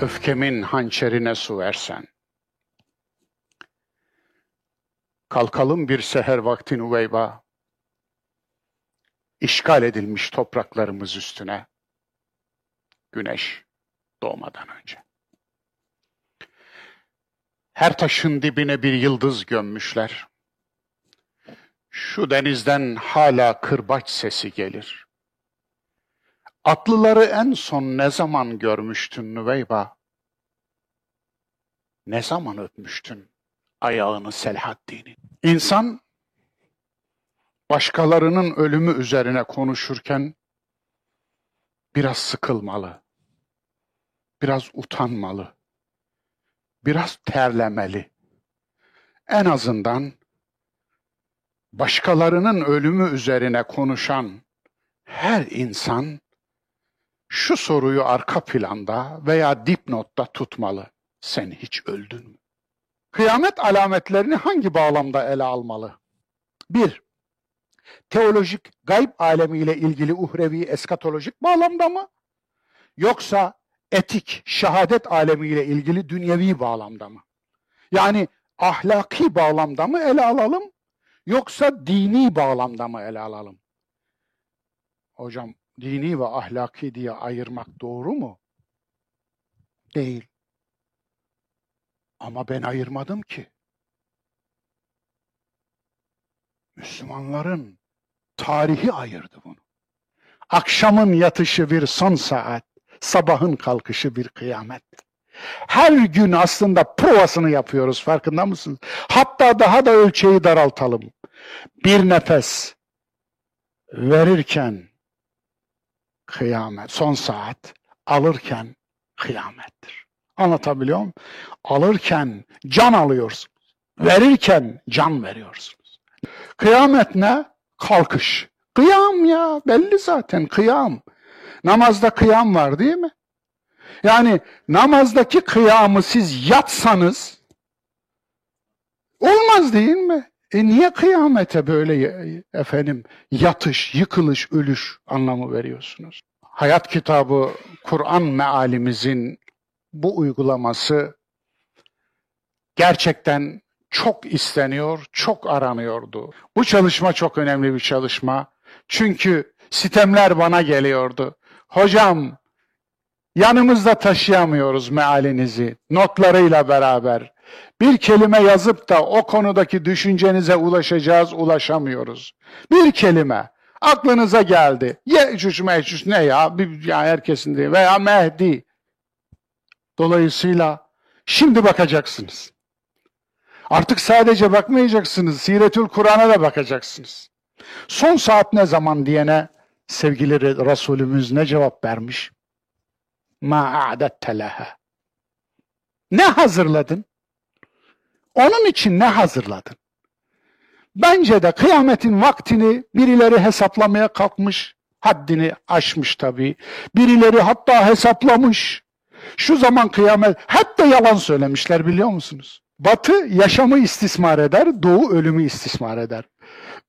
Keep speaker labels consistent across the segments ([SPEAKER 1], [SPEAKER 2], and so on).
[SPEAKER 1] öfkemin hançerine su versen. Kalkalım bir seher vakti Nuveyba, işgal edilmiş topraklarımız üstüne, güneş doğmadan önce. Her taşın dibine bir yıldız gömmüşler. Şu denizden hala kırbaç sesi gelir. Atlıları en son ne zaman görmüştün Nüveyba? Ne zaman öpmüştün ayağını Selahaddin'in? İnsan başkalarının ölümü üzerine konuşurken biraz sıkılmalı, biraz utanmalı, biraz terlemeli. En azından başkalarının ölümü üzerine konuşan her insan şu soruyu arka planda veya dipnotta tutmalı. Sen hiç öldün mü? Kıyamet alametlerini hangi bağlamda ele almalı? Bir, teolojik gayb alemiyle ilgili uhrevi eskatolojik bağlamda mı? Yoksa etik, şehadet alemiyle ilgili dünyevi bağlamda mı? Yani ahlaki bağlamda mı ele alalım? Yoksa dini bağlamda mı ele alalım? Hocam dini ve ahlaki diye ayırmak doğru mu? Değil. Ama ben ayırmadım ki. Müslümanların tarihi ayırdı bunu. Akşamın yatışı bir son saat, sabahın kalkışı bir kıyamet. Her gün aslında provasını yapıyoruz farkında mısınız? Hatta daha da ölçeği daraltalım. Bir nefes verirken kıyamet, son saat alırken kıyamettir. Anlatabiliyor muyum? Alırken can alıyorsunuz. Verirken can veriyorsunuz. Kıyamet ne? Kalkış. Kıyam ya belli zaten kıyam. Namazda kıyam var değil mi? Yani namazdaki kıyamı siz yatsanız olmaz değil mi? E niye kıyamete böyle efendim yatış, yıkılış, ölüş anlamı veriyorsunuz? Hayat kitabı Kur'an mealimizin bu uygulaması gerçekten çok isteniyor, çok aranıyordu. Bu çalışma çok önemli bir çalışma. Çünkü sitemler bana geliyordu. Hocam yanımızda taşıyamıyoruz mealinizi notlarıyla beraber. Bir kelime yazıp da o konudaki düşüncenize ulaşacağız, ulaşamıyoruz. Bir kelime aklınıza geldi. Yecüc mecüc ne ya? Bir, ya herkesin diye veya Mehdi. Dolayısıyla şimdi bakacaksınız. Artık sadece bakmayacaksınız. Siretül Kur'an'a da bakacaksınız. Son saat ne zaman diyene sevgili Resulümüz ne cevap vermiş? Ma a'dette. Ne hazırladın? Onun için ne hazırladın? Bence de kıyametin vaktini birileri hesaplamaya kalkmış, haddini aşmış tabii. Birileri hatta hesaplamış. Şu zaman kıyamet, de yalan söylemişler biliyor musunuz? Batı yaşamı istismar eder, doğu ölümü istismar eder.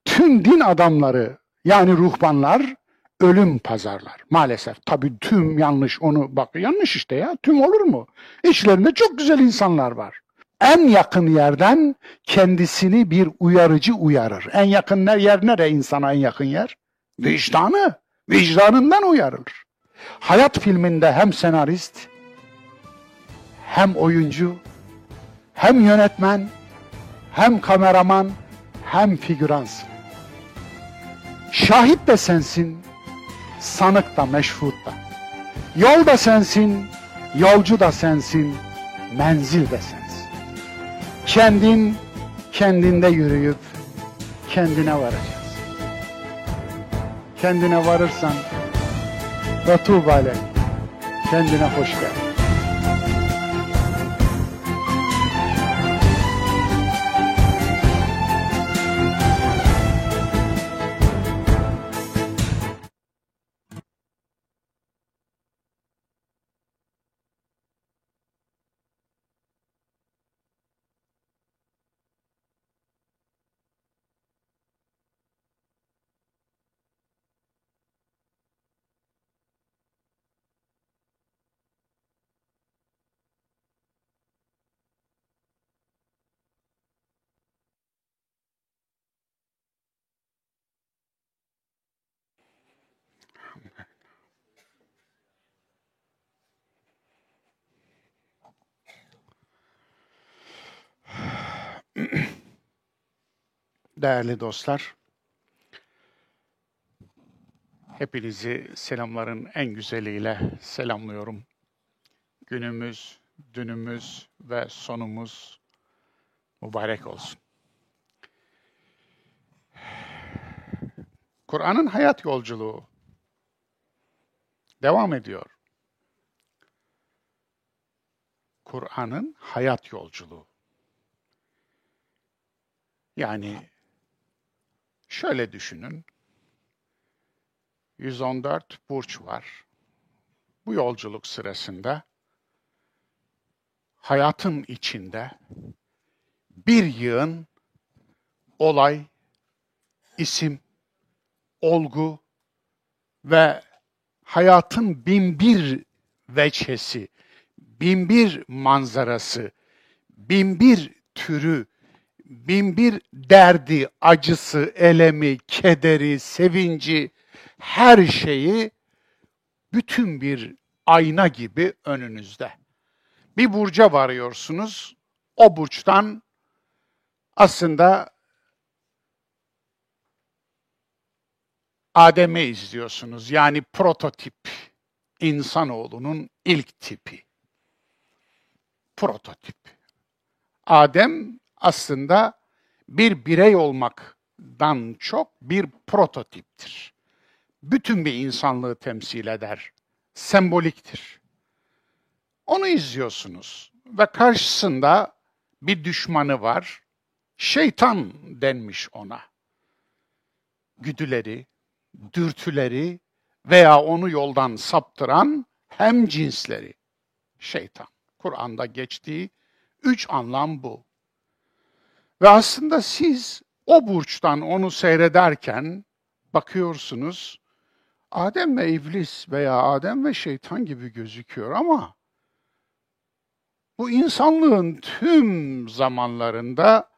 [SPEAKER 1] Tüm din adamları yani ruhbanlar ölüm pazarlar maalesef. Tabii tüm yanlış onu bak yanlış işte ya tüm olur mu? İçlerinde çok güzel insanlar var en yakın yerden kendisini bir uyarıcı uyarır. En yakın yer nere insana en yakın yer? Vicdanı. Vicdanından uyarılır. Hayat filminde hem senarist, hem oyuncu, hem yönetmen, hem kameraman, hem figüransın. Şahit de sensin, sanık da meşhut da. Yol da sensin, yolcu da sensin, menzil de sensin. Kendin kendinde yürüyüp kendine varacağız. Kendine varırsan ve tuğbale kendine hoş geldin. Değerli dostlar, hepinizi selamların en güzeliyle selamlıyorum. Günümüz, dünümüz ve sonumuz mübarek olsun. Kur'an'ın hayat yolculuğu devam ediyor. Kur'an'ın hayat yolculuğu. Yani şöyle düşünün. 114 burç var. Bu yolculuk sırasında hayatın içinde bir yığın olay, isim, olgu ve hayatın binbir veçhesi, binbir manzarası, binbir türü, binbir derdi, acısı, elemi, kederi, sevinci, her şeyi bütün bir ayna gibi önünüzde. Bir burca varıyorsunuz, o burçtan aslında Adem'i izliyorsunuz. Yani prototip, insanoğlunun ilk tipi. Prototip. Adem aslında bir birey olmaktan çok bir prototiptir. Bütün bir insanlığı temsil eder. Semboliktir. Onu izliyorsunuz ve karşısında bir düşmanı var. Şeytan denmiş ona. Güdüleri, dürtüleri veya onu yoldan saptıran hem cinsleri. Şeytan. Kur'an'da geçtiği üç anlam bu. Ve aslında siz o burçtan onu seyrederken bakıyorsunuz Adem ve iblis veya Adem ve şeytan gibi gözüküyor ama bu insanlığın tüm zamanlarında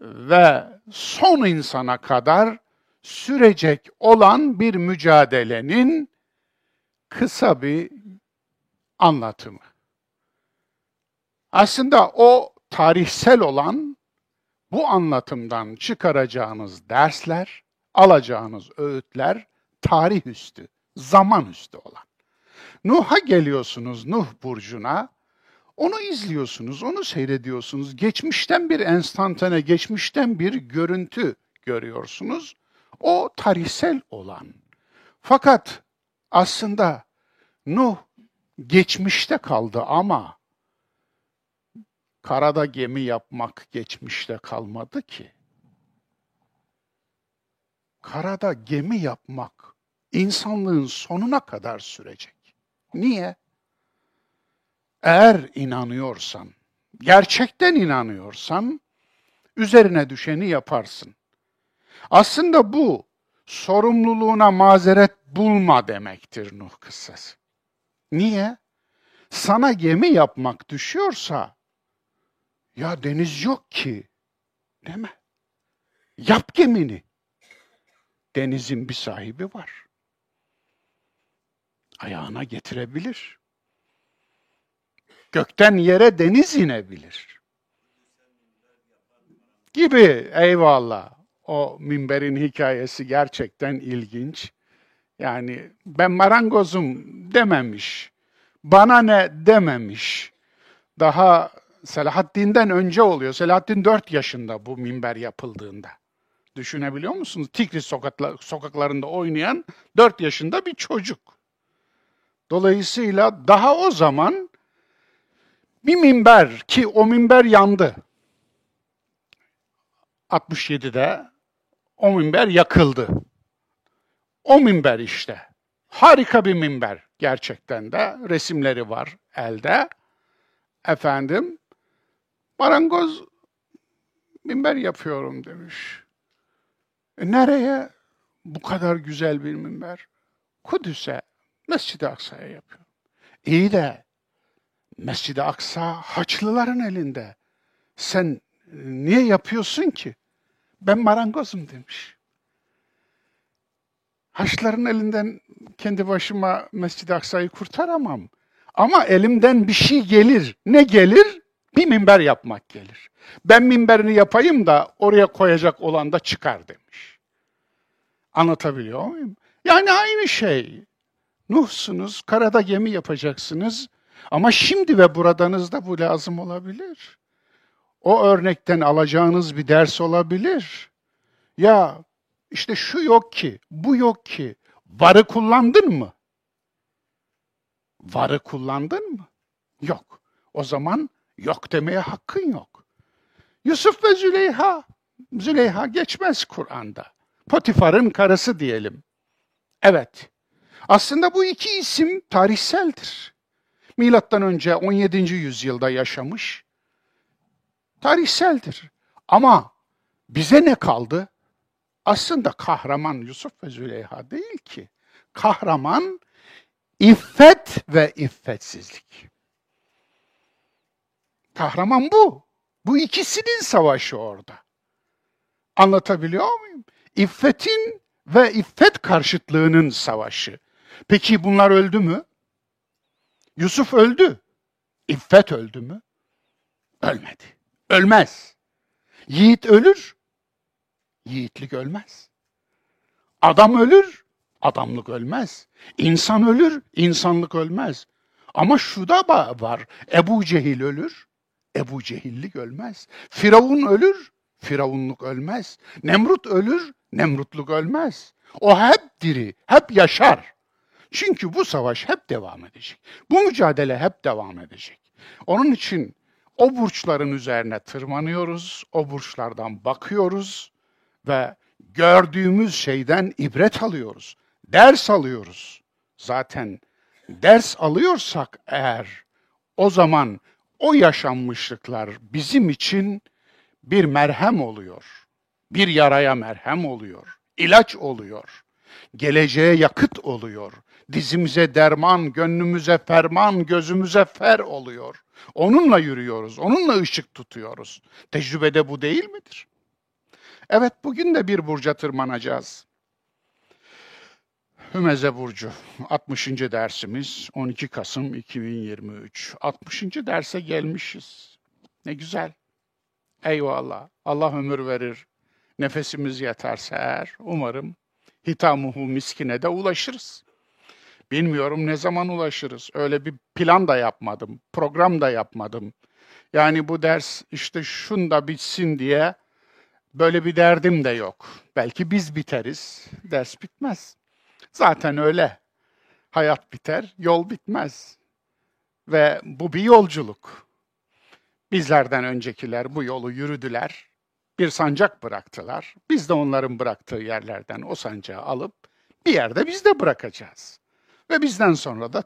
[SPEAKER 1] ve son insana kadar sürecek olan bir mücadelenin kısa bir anlatımı. Aslında o tarihsel olan bu anlatımdan çıkaracağınız dersler, alacağınız öğütler tarih üstü, zaman üstü olan. Nuh'a geliyorsunuz, Nuh burcuna. Onu izliyorsunuz, onu seyrediyorsunuz. Geçmişten bir enstantane, geçmişten bir görüntü görüyorsunuz. O tarihsel olan. Fakat aslında Nuh geçmişte kaldı ama karada gemi yapmak geçmişte kalmadı ki. Karada gemi yapmak insanlığın sonuna kadar sürecek. Niye? Eğer inanıyorsan, gerçekten inanıyorsan üzerine düşeni yaparsın. Aslında bu sorumluluğuna mazeret bulma demektir Nuh kıssası. Niye? Sana gemi yapmak düşüyorsa ya deniz yok ki. Mi? Yap gemini. Denizin bir sahibi var. Ayağına getirebilir. Gökten yere deniz inebilir. Gibi eyvallah o minberin hikayesi gerçekten ilginç. Yani ben marangozum dememiş. Bana ne dememiş. Daha Selahaddin'den önce oluyor. Selahaddin 4 yaşında bu minber yapıldığında. Düşünebiliyor musunuz? Tikris sokaklarında oynayan 4 yaşında bir çocuk. Dolayısıyla daha o zaman bir minber ki o minber yandı. 67'de o minber yakıldı. O minber işte. Harika bir minber gerçekten de. Resimleri var elde. Efendim, marangoz minber yapıyorum demiş. E nereye? Bu kadar güzel bir minber. Kudüs'e, Mescid-i Aksa'ya yapıyorum. İyi de Mescid-i Aksa Haçlıların elinde. Sen niye yapıyorsun ki? Ben marangozum demiş. Haçların elinden kendi başıma Mescid-i Aksa'yı kurtaramam. Ama elimden bir şey gelir. Ne gelir? Bir minber yapmak gelir. Ben minberini yapayım da oraya koyacak olan da çıkar demiş. Anlatabiliyor muyum? Yani aynı şey. Nuhsunuz, karada gemi yapacaksınız ama şimdi ve buradanızda bu lazım olabilir. O örnekten alacağınız bir ders olabilir. Ya işte şu yok ki, bu yok ki. Varı kullandın mı? Varı kullandın mı? Yok. O zaman yok demeye hakkın yok. Yusuf ve Züleyha, Züleyha geçmez Kur'an'da. Potifar'ın karısı diyelim. Evet. Aslında bu iki isim tarihseldir. Milattan önce 17. yüzyılda yaşamış. Tarihseldir. Ama bize ne kaldı? Aslında kahraman Yusuf ve Züleyha değil ki. Kahraman iffet ve iffetsizlik. Kahraman bu. Bu ikisinin savaşı orada. Anlatabiliyor muyum? İffetin ve iffet karşıtlığının savaşı. Peki bunlar öldü mü? Yusuf öldü. İffet öldü mü? Ölmedi. Ölmez. Yiğit ölür. Yiğitlik ölmez. Adam ölür. Adamlık ölmez. İnsan ölür. insanlık ölmez. Ama şu da var. Ebu Cehil ölür. Ebu Cehillik ölmez. Firavun ölür. Firavunluk ölmez. Nemrut ölür. Nemrutluk ölmez. O hep diri, hep yaşar. Çünkü bu savaş hep devam edecek. Bu mücadele hep devam edecek. Onun için o burçların üzerine tırmanıyoruz, o burçlardan bakıyoruz ve gördüğümüz şeyden ibret alıyoruz, ders alıyoruz. Zaten ders alıyorsak eğer o zaman o yaşanmışlıklar bizim için bir merhem oluyor. Bir yaraya merhem oluyor. ilaç oluyor. Geleceğe yakıt oluyor. Dizimize derman, gönlümüze ferman, gözümüze fer oluyor. Onunla yürüyoruz, onunla ışık tutuyoruz. Tecrübede bu değil midir? Evet, bugün de bir burca tırmanacağız. Hümeze Burcu 60. dersimiz 12 Kasım 2023. 60. derse gelmişiz. Ne güzel. Eyvallah. Allah ömür verir. Nefesimiz yeterse eğer umarım hitamuhu miskine de ulaşırız. Bilmiyorum ne zaman ulaşırız. Öyle bir plan da yapmadım, program da yapmadım. Yani bu ders işte şunda bitsin diye böyle bir derdim de yok. Belki biz biteriz, ders bitmez. Zaten öyle. Hayat biter, yol bitmez. Ve bu bir yolculuk. Bizlerden öncekiler bu yolu yürüdüler. Bir sancak bıraktılar. Biz de onların bıraktığı yerlerden o sancağı alıp bir yerde biz de bırakacağız. Ve bizden sonra da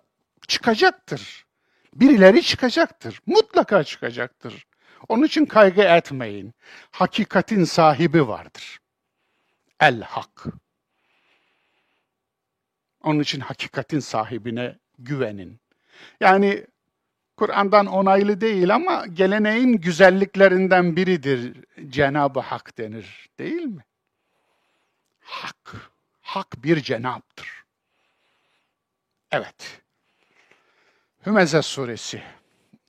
[SPEAKER 1] çıkacaktır. Birileri çıkacaktır. Mutlaka çıkacaktır. Onun için kaygı etmeyin. Hakikatin sahibi vardır. El Hak. Onun için hakikatin sahibine güvenin. Yani Kur'an'dan onaylı değil ama geleneğin güzelliklerinden biridir. Cenab-ı Hak denir değil mi? Hak. Hak bir cenaptır. Evet. Hümeze suresi.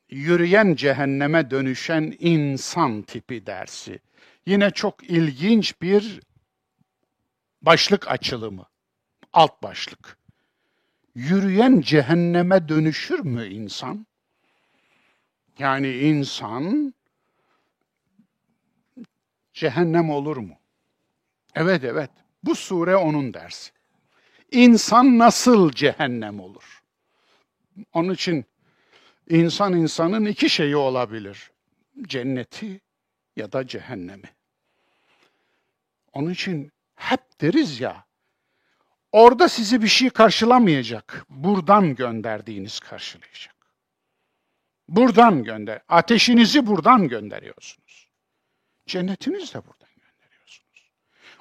[SPEAKER 1] Yürüyen cehenneme dönüşen insan tipi dersi. Yine çok ilginç bir başlık açılımı alt başlık. Yürüyen cehenneme dönüşür mü insan? Yani insan cehennem olur mu? Evet evet. Bu sure onun dersi. İnsan nasıl cehennem olur? Onun için insan insanın iki şeyi olabilir. Cenneti ya da cehennemi. Onun için hep deriz ya, Orada sizi bir şey karşılamayacak. Buradan gönderdiğiniz karşılayacak. Buradan gönder. Ateşinizi buradan gönderiyorsunuz. Cennetinizi de buradan gönderiyorsunuz.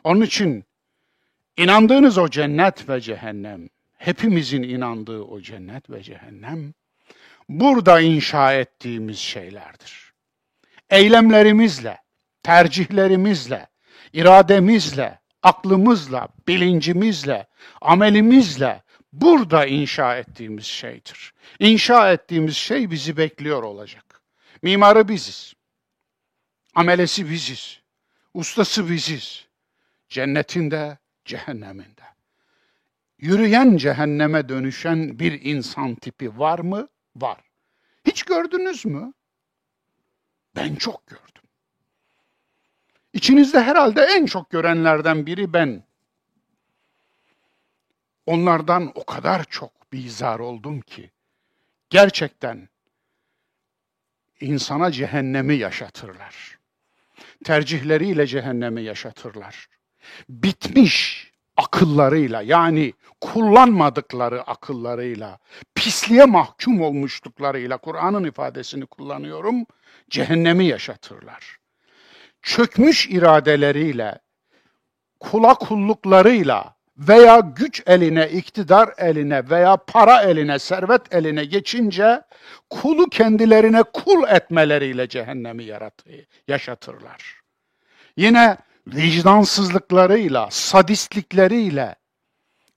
[SPEAKER 1] Onun için inandığınız o cennet ve cehennem, hepimizin inandığı o cennet ve cehennem, burada inşa ettiğimiz şeylerdir. Eylemlerimizle, tercihlerimizle, irademizle, aklımızla, bilincimizle, amelimizle burada inşa ettiğimiz şeydir. İnşa ettiğimiz şey bizi bekliyor olacak. Mimarı biziz. Amelesi biziz. Ustası biziz. Cennetinde, cehenneminde. Yürüyen cehenneme dönüşen bir insan tipi var mı? Var. Hiç gördünüz mü? Ben çok gördüm. İçinizde herhalde en çok görenlerden biri ben. Onlardan o kadar çok bizar oldum ki gerçekten insana cehennemi yaşatırlar. Tercihleriyle cehennemi yaşatırlar. Bitmiş akıllarıyla yani kullanmadıkları akıllarıyla, pisliğe mahkum olmuşluklarıyla Kur'an'ın ifadesini kullanıyorum, cehennemi yaşatırlar. Çökmüş iradeleriyle, kula kulluklarıyla, veya güç eline, iktidar eline veya para eline, servet eline geçince kulu kendilerine kul etmeleriyle cehennemi yaratıyor, yaşatırlar. Yine vicdansızlıklarıyla, sadistlikleriyle,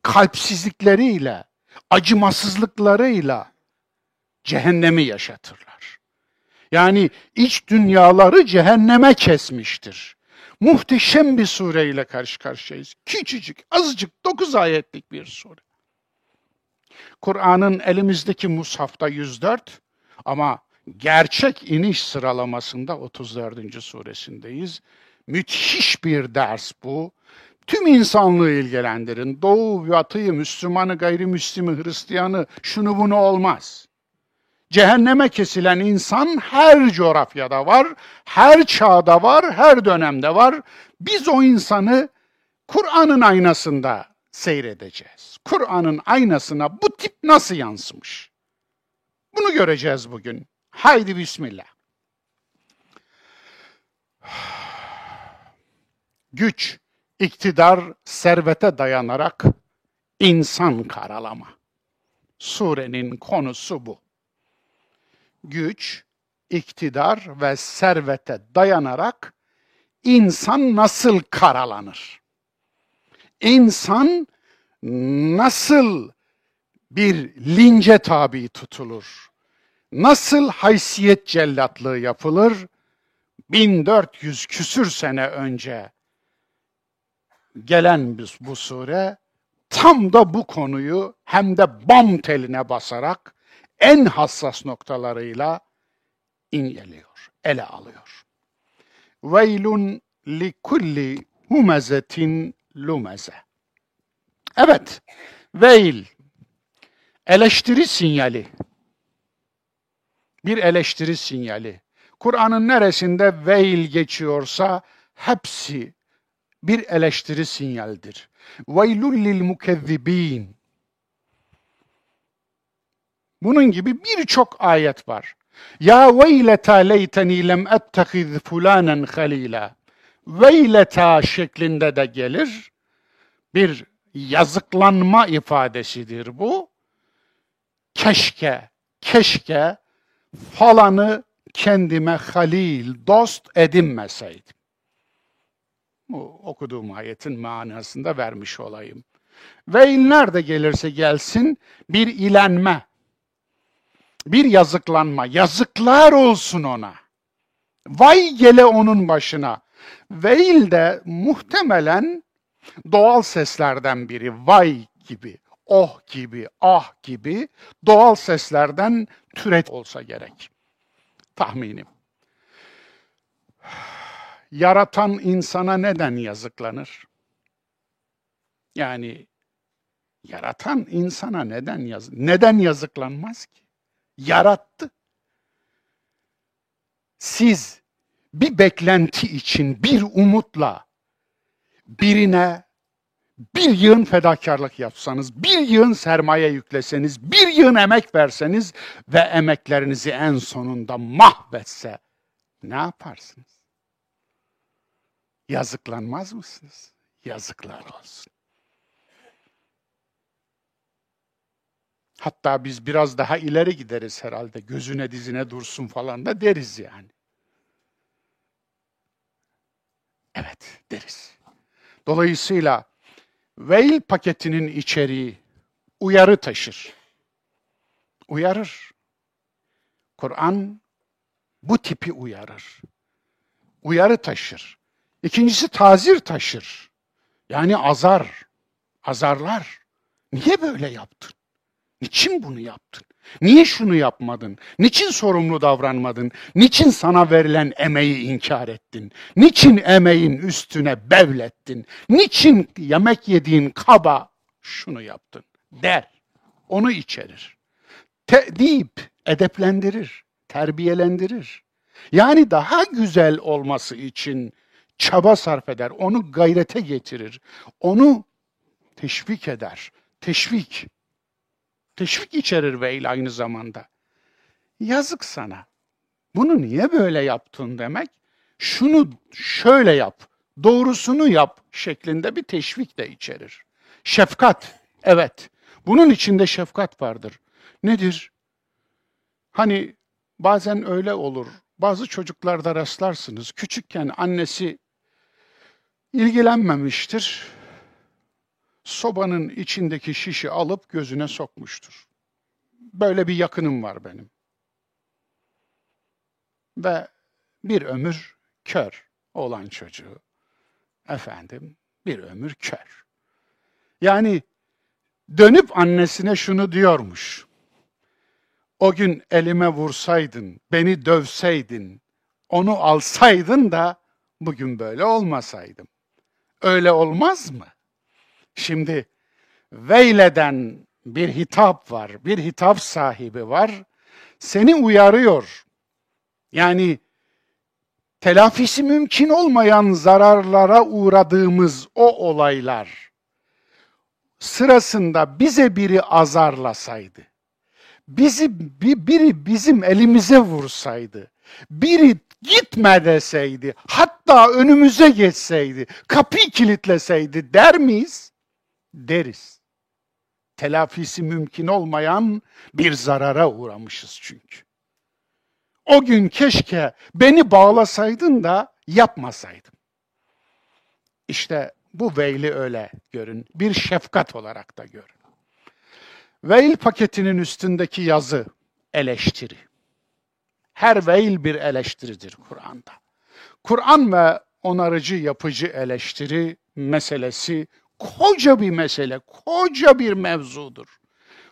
[SPEAKER 1] kalpsizlikleriyle, acımasızlıklarıyla cehennemi yaşatırlar. Yani iç dünyaları cehenneme kesmiştir muhteşem bir sureyle karşı karşıyayız. Küçücük, azıcık, dokuz ayetlik bir sure. Kur'an'ın elimizdeki mushafta 104 ama gerçek iniş sıralamasında 34. suresindeyiz. Müthiş bir ders bu. Tüm insanlığı ilgilendirin. Doğu, Batı'yı, Müslümanı, gayrimüslimi, Hristiyanı, şunu bunu olmaz. Cehenneme kesilen insan her coğrafyada var, her çağda var, her dönemde var. Biz o insanı Kur'an'ın aynasında seyredeceğiz. Kur'an'ın aynasına bu tip nasıl yansımış? Bunu göreceğiz bugün. Haydi bismillah. Güç, iktidar, servete dayanarak insan karalama. Surenin konusu bu güç, iktidar ve servete dayanarak insan nasıl karalanır? İnsan nasıl bir lince tabi tutulur? Nasıl haysiyet cellatlığı yapılır? 1400 küsür sene önce gelen bu sure tam da bu konuyu hem de bam teline basarak en hassas noktalarıyla inceliyor, ele alıyor. Veylun li kulli humezetin lumeze. Evet, veil, eleştiri sinyali. Bir eleştiri sinyali. Kur'an'ın neresinde veil geçiyorsa hepsi bir eleştiri sinyaldir. Veylul lil mukezzibin. Bunun gibi birçok ayet var. Ya veyleta leyteni lem ettehiz fulanen halila. Veyleta şeklinde de gelir. Bir yazıklanma ifadesidir bu. Keşke, keşke falanı kendime halil, dost edinmeseydim. Bu okuduğum ayetin manasında vermiş olayım. Veil nerede gelirse gelsin bir ilenme, bir yazıklanma. Yazıklar olsun ona. Vay gele onun başına. Veil de muhtemelen doğal seslerden biri. Vay gibi, oh gibi, ah gibi doğal seslerden türet olsa gerek. Tahminim. Yaratan insana neden yazıklanır? Yani yaratan insana neden yaz neden yazıklanmaz ki? Yarattı. Siz bir beklenti için bir umutla birine bir yığın fedakarlık yapsanız, bir yığın sermaye yükleseniz, bir yığın emek verseniz ve emeklerinizi en sonunda mahvetse ne yaparsınız? Yazıklanmaz mısınız? Yazıklar olsun. Hatta biz biraz daha ileri gideriz herhalde. Gözüne dizine dursun falan da deriz yani. Evet deriz. Dolayısıyla Veil paketinin içeriği uyarı taşır. Uyarır. Kur'an bu tipi uyarır. Uyarı taşır. İkincisi tazir taşır. Yani azar, azarlar. Niye böyle yaptın? Niçin bunu yaptın? Niye şunu yapmadın? Niçin sorumlu davranmadın? Niçin sana verilen emeği inkar ettin? Niçin emeğin üstüne bevlettin? Niçin yemek yediğin kaba şunu yaptın? Der. Onu içerir. Te deyip edeplendirir, terbiyelendirir. Yani daha güzel olması için çaba sarf eder, onu gayrete getirir, onu teşvik eder. Teşvik. Teşvik içerir veil aynı zamanda. Yazık sana. Bunu niye böyle yaptın demek? Şunu şöyle yap, doğrusunu yap şeklinde bir teşvik de içerir. Şefkat, evet. Bunun içinde şefkat vardır. Nedir? Hani bazen öyle olur. Bazı çocuklarda rastlarsınız. Küçükken annesi ilgilenmemiştir. Sobanın içindeki şişi alıp gözüne sokmuştur. Böyle bir yakınım var benim. Ve bir ömür kör olan çocuğu. Efendim, bir ömür kör. Yani dönüp annesine şunu diyormuş. O gün elime vursaydın, beni dövseydin, onu alsaydın da bugün böyle olmasaydım. Öyle olmaz mı? Şimdi Veyle'den bir hitap var, bir hitap sahibi var. Seni uyarıyor. Yani telafisi mümkün olmayan zararlara uğradığımız o olaylar sırasında bize biri azarlasaydı, bizi biri bizim elimize vursaydı, biri gitme deseydi, hatta önümüze geçseydi, kapıyı kilitleseydi der miyiz? Deriz. Telafisi mümkün olmayan bir zarara uğramışız çünkü. O gün keşke beni bağlasaydın da yapmasaydım. İşte bu veyli öyle görün. Bir şefkat olarak da görün. Veil paketinin üstündeki yazı eleştiri. Her veil bir eleştiridir Kur'an'da. Kur'an ve onarıcı yapıcı eleştiri meselesi koca bir mesele, koca bir mevzudur.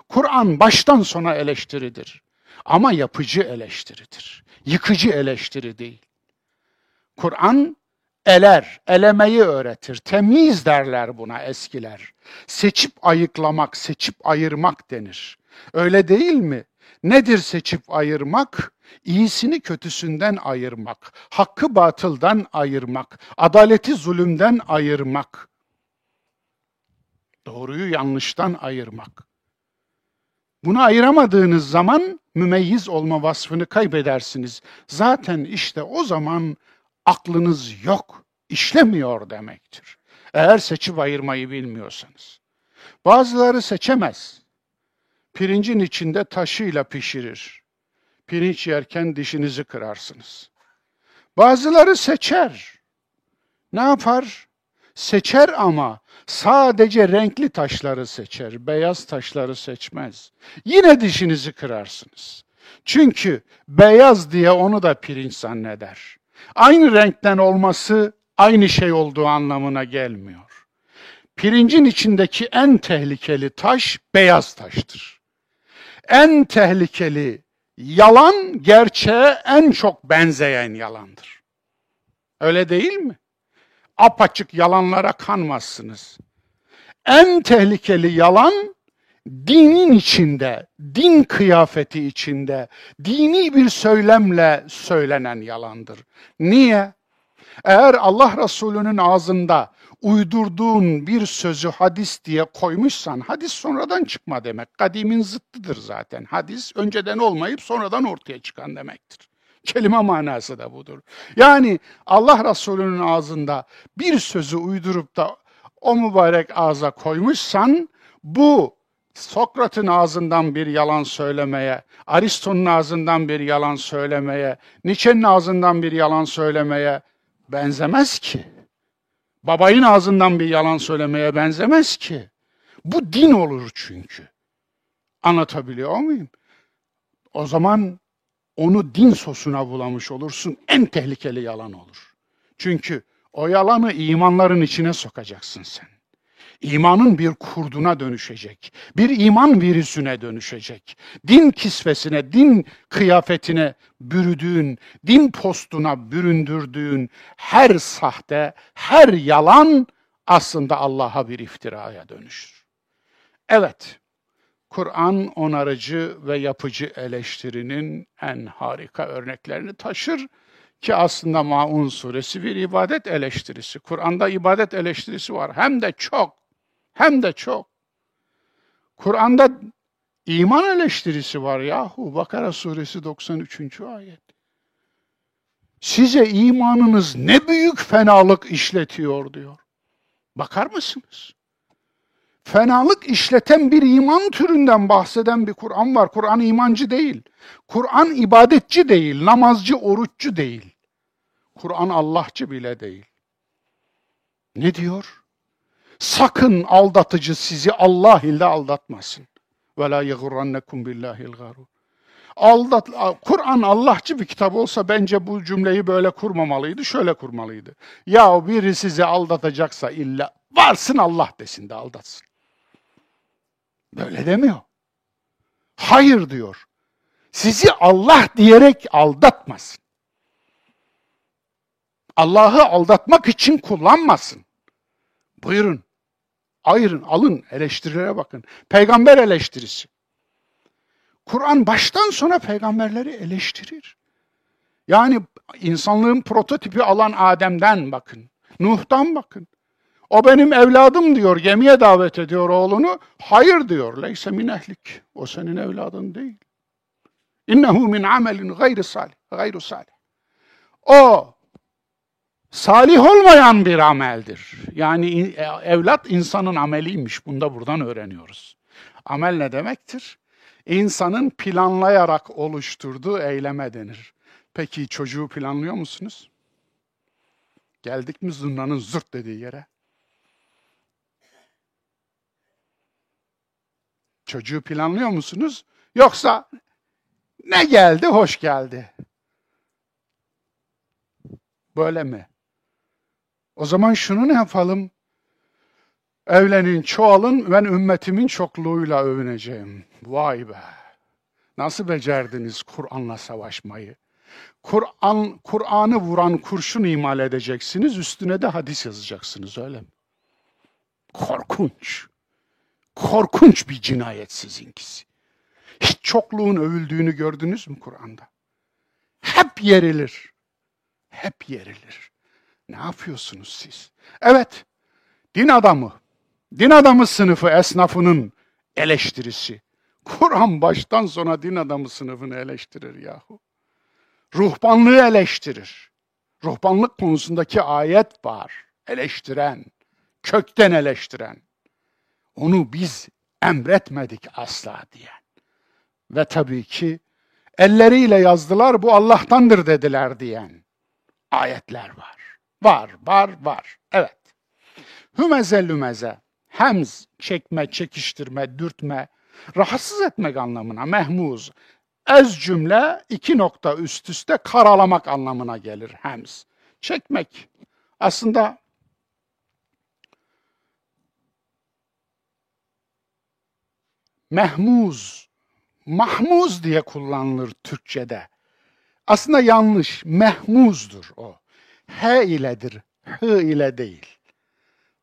[SPEAKER 1] Kur'an baştan sona eleştiridir. Ama yapıcı eleştiridir. Yıkıcı eleştiri değil. Kur'an eler, elemeyi öğretir. Temiz derler buna eskiler. Seçip ayıklamak, seçip ayırmak denir. Öyle değil mi? Nedir seçip ayırmak? İyisini kötüsünden ayırmak, hakkı batıldan ayırmak, adaleti zulümden ayırmak, doğruyu yanlıştan ayırmak. Bunu ayıramadığınız zaman mümeyyiz olma vasfını kaybedersiniz. Zaten işte o zaman aklınız yok, işlemiyor demektir. Eğer seçip ayırmayı bilmiyorsanız. Bazıları seçemez. Pirincin içinde taşıyla pişirir. Pirinç yerken dişinizi kırarsınız. Bazıları seçer. Ne yapar? Seçer ama sadece renkli taşları seçer, beyaz taşları seçmez. Yine dişinizi kırarsınız. Çünkü beyaz diye onu da pirinç zanneder. Aynı renkten olması aynı şey olduğu anlamına gelmiyor. Pirincin içindeki en tehlikeli taş beyaz taştır. En tehlikeli yalan gerçeğe en çok benzeyen yalandır. Öyle değil mi? Apaçık yalanlara kanmazsınız. En tehlikeli yalan dinin içinde, din kıyafeti içinde, dini bir söylemle söylenen yalandır. Niye? Eğer Allah Resulü'nün ağzında uydurduğun bir sözü hadis diye koymuşsan, hadis sonradan çıkma demek. Kadimin zıttıdır zaten. Hadis önceden olmayıp sonradan ortaya çıkan demektir. Kelime manası da budur. Yani Allah Resulü'nün ağzında bir sözü uydurup da o mübarek ağza koymuşsan, bu Sokrat'ın ağzından bir yalan söylemeye, Aristo'nun ağzından bir yalan söylemeye, Nietzsche'nin ağzından bir yalan söylemeye benzemez ki. Babayın ağzından bir yalan söylemeye benzemez ki. Bu din olur çünkü. Anlatabiliyor muyum? O zaman onu din sosuna bulamış olursun. En tehlikeli yalan olur. Çünkü o yalanı imanların içine sokacaksın sen. İmanın bir kurduna dönüşecek. Bir iman virüsüne dönüşecek. Din kisvesine, din kıyafetine bürüdüğün, din postuna büründürdüğün her sahte, her yalan aslında Allah'a bir iftiraya dönüşür. Evet, Kur'an onarıcı ve yapıcı eleştirinin en harika örneklerini taşır ki aslında Maun suresi bir ibadet eleştirisi. Kur'an'da ibadet eleştirisi var. Hem de çok. Hem de çok. Kur'an'da iman eleştirisi var yahu. Bakara suresi 93. ayet. Size imanınız ne büyük fenalık işletiyor diyor. Bakar mısınız? Fenalık işleten bir iman türünden bahseden bir Kur'an var. Kur'an imancı değil. Kur'an ibadetçi değil, namazcı, oruççu değil. Kur'an Allahçı bile değil. Ne diyor? Sakın aldatıcı sizi Allah ile aldatmasın. Ve la yegurrannekum billahil garur. Aldat Kur'an Allahçı bir kitap olsa bence bu cümleyi böyle kurmamalıydı, şöyle kurmalıydı. Ya biri sizi aldatacaksa illa varsın Allah desin de aldatsın. Böyle demiyor. Hayır diyor. Sizi Allah diyerek aldatmasın. Allah'ı aldatmak için kullanmasın. Buyurun. Ayırın, alın, eleştirilere bakın. Peygamber eleştirisi. Kur'an baştan sona peygamberleri eleştirir. Yani insanlığın prototipi alan Adem'den bakın. Nuh'tan bakın. O benim evladım diyor, gemiye davet ediyor oğlunu. Hayır diyor, leyse min ehlik. O senin evladın değil. İnnehu min amelin gayri salih, gayru salih. O salih olmayan bir ameldir. Yani e, evlat insanın ameliymiş. Bunu da buradan öğreniyoruz. Amel ne demektir? İnsanın planlayarak oluşturduğu eyleme denir. Peki çocuğu planlıyor musunuz? Geldik mi zurnanın zırt dediği yere? Çocuğu planlıyor musunuz? Yoksa ne geldi, hoş geldi. Böyle mi? O zaman şunu ne yapalım? Evlenin, çoğalın, ben ümmetimin çokluğuyla övüneceğim. Vay be! Nasıl becerdiniz Kur'an'la savaşmayı? Kur'an Kur'an'ı vuran kurşun imal edeceksiniz, üstüne de hadis yazacaksınız öyle mi? Korkunç. Korkunç bir cinayet sizinkisi. Hiç çokluğun övüldüğünü gördünüz mü Kur'an'da? Hep yerilir. Hep yerilir. Ne yapıyorsunuz siz? Evet, din adamı, din adamı sınıfı esnafının eleştirisi. Kur'an baştan sona din adamı sınıfını eleştirir yahu. Ruhbanlığı eleştirir. Ruhbanlık konusundaki ayet var. Eleştiren, kökten eleştiren. Onu biz emretmedik asla diyen. Ve tabii ki elleriyle yazdılar bu Allah'tandır dediler diyen ayetler var. Var, var, var. Evet. Hümeze lümeze, hemz, çekme, çekiştirme, dürtme, rahatsız etmek anlamına, mehmuz. Ez cümle iki nokta üst üste karalamak anlamına gelir hemz. Çekmek. Aslında mehmuz, mahmuz diye kullanılır Türkçe'de. Aslında yanlış, mehmuzdur o. H iledir, H ile değil.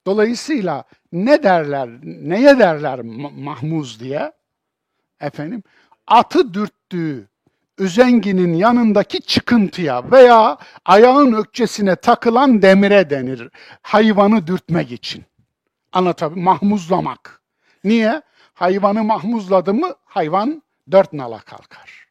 [SPEAKER 1] Dolayısıyla ne derler, neye derler mahmuz diye? Efendim, atı dürttüğü üzenginin yanındaki çıkıntıya veya ayağın ökçesine takılan demire denir. Hayvanı dürtmek için. Anlatabiliyor Mahmuzlamak. Niye? Hayvanı mahmuzladı mı hayvan dört nala kalkar.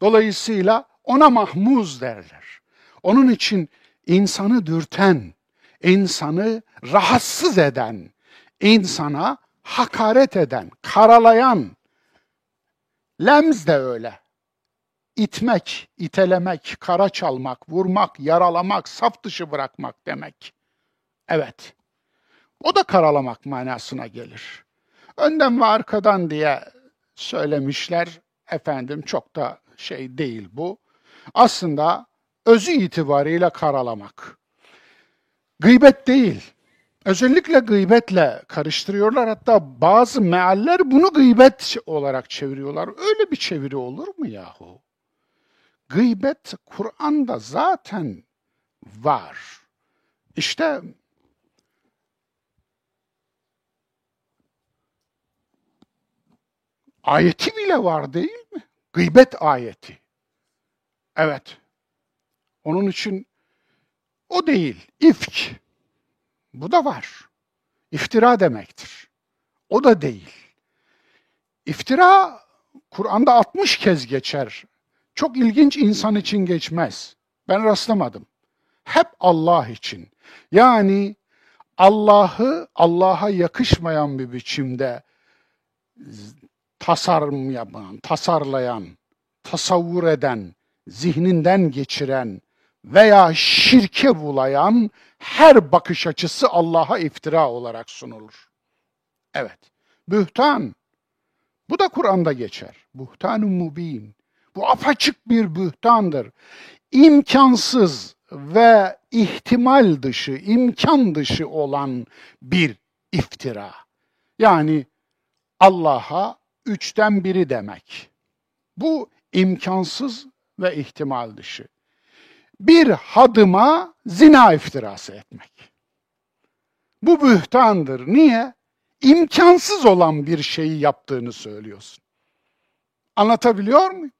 [SPEAKER 1] Dolayısıyla ona mahmuz derler. Onun için insanı dürten, insanı rahatsız eden, insana hakaret eden, karalayan, lemz de öyle. İtmek, itelemek, kara çalmak, vurmak, yaralamak, saf dışı bırakmak demek. Evet, o da karalamak manasına gelir. Önden ve arkadan diye söylemişler. Efendim çok da şey değil bu. Aslında özü itibariyle karalamak. Gıybet değil. Özellikle gıybetle karıştırıyorlar. Hatta bazı mealler bunu gıybet olarak çeviriyorlar. Öyle bir çeviri olur mu yahu? Gıybet Kur'an'da zaten var. İşte ayeti bile var değil mi? Gıybet ayeti. Evet. Onun için o değil. İfk. Bu da var. İftira demektir. O da değil. İftira Kur'an'da 60 kez geçer. Çok ilginç insan için geçmez. Ben rastlamadım. Hep Allah için. Yani Allah'ı Allah'a yakışmayan bir biçimde tasarım yapan, tasarlayan, tasavvur eden, zihninden geçiren veya şirke bulayan her bakış açısı Allah'a iftira olarak sunulur. Evet, bühtan. Bu da Kur'an'da geçer. Buhtan-ı mubin. Bu apaçık bir bühtandır. İmkansız ve ihtimal dışı, imkan dışı olan bir iftira. Yani Allah'a üçten biri demek. Bu imkansız ve ihtimal dışı. Bir hadıma zina iftirası etmek. Bu bühtandır. Niye? İmkansız olan bir şeyi yaptığını söylüyorsun. Anlatabiliyor muyum?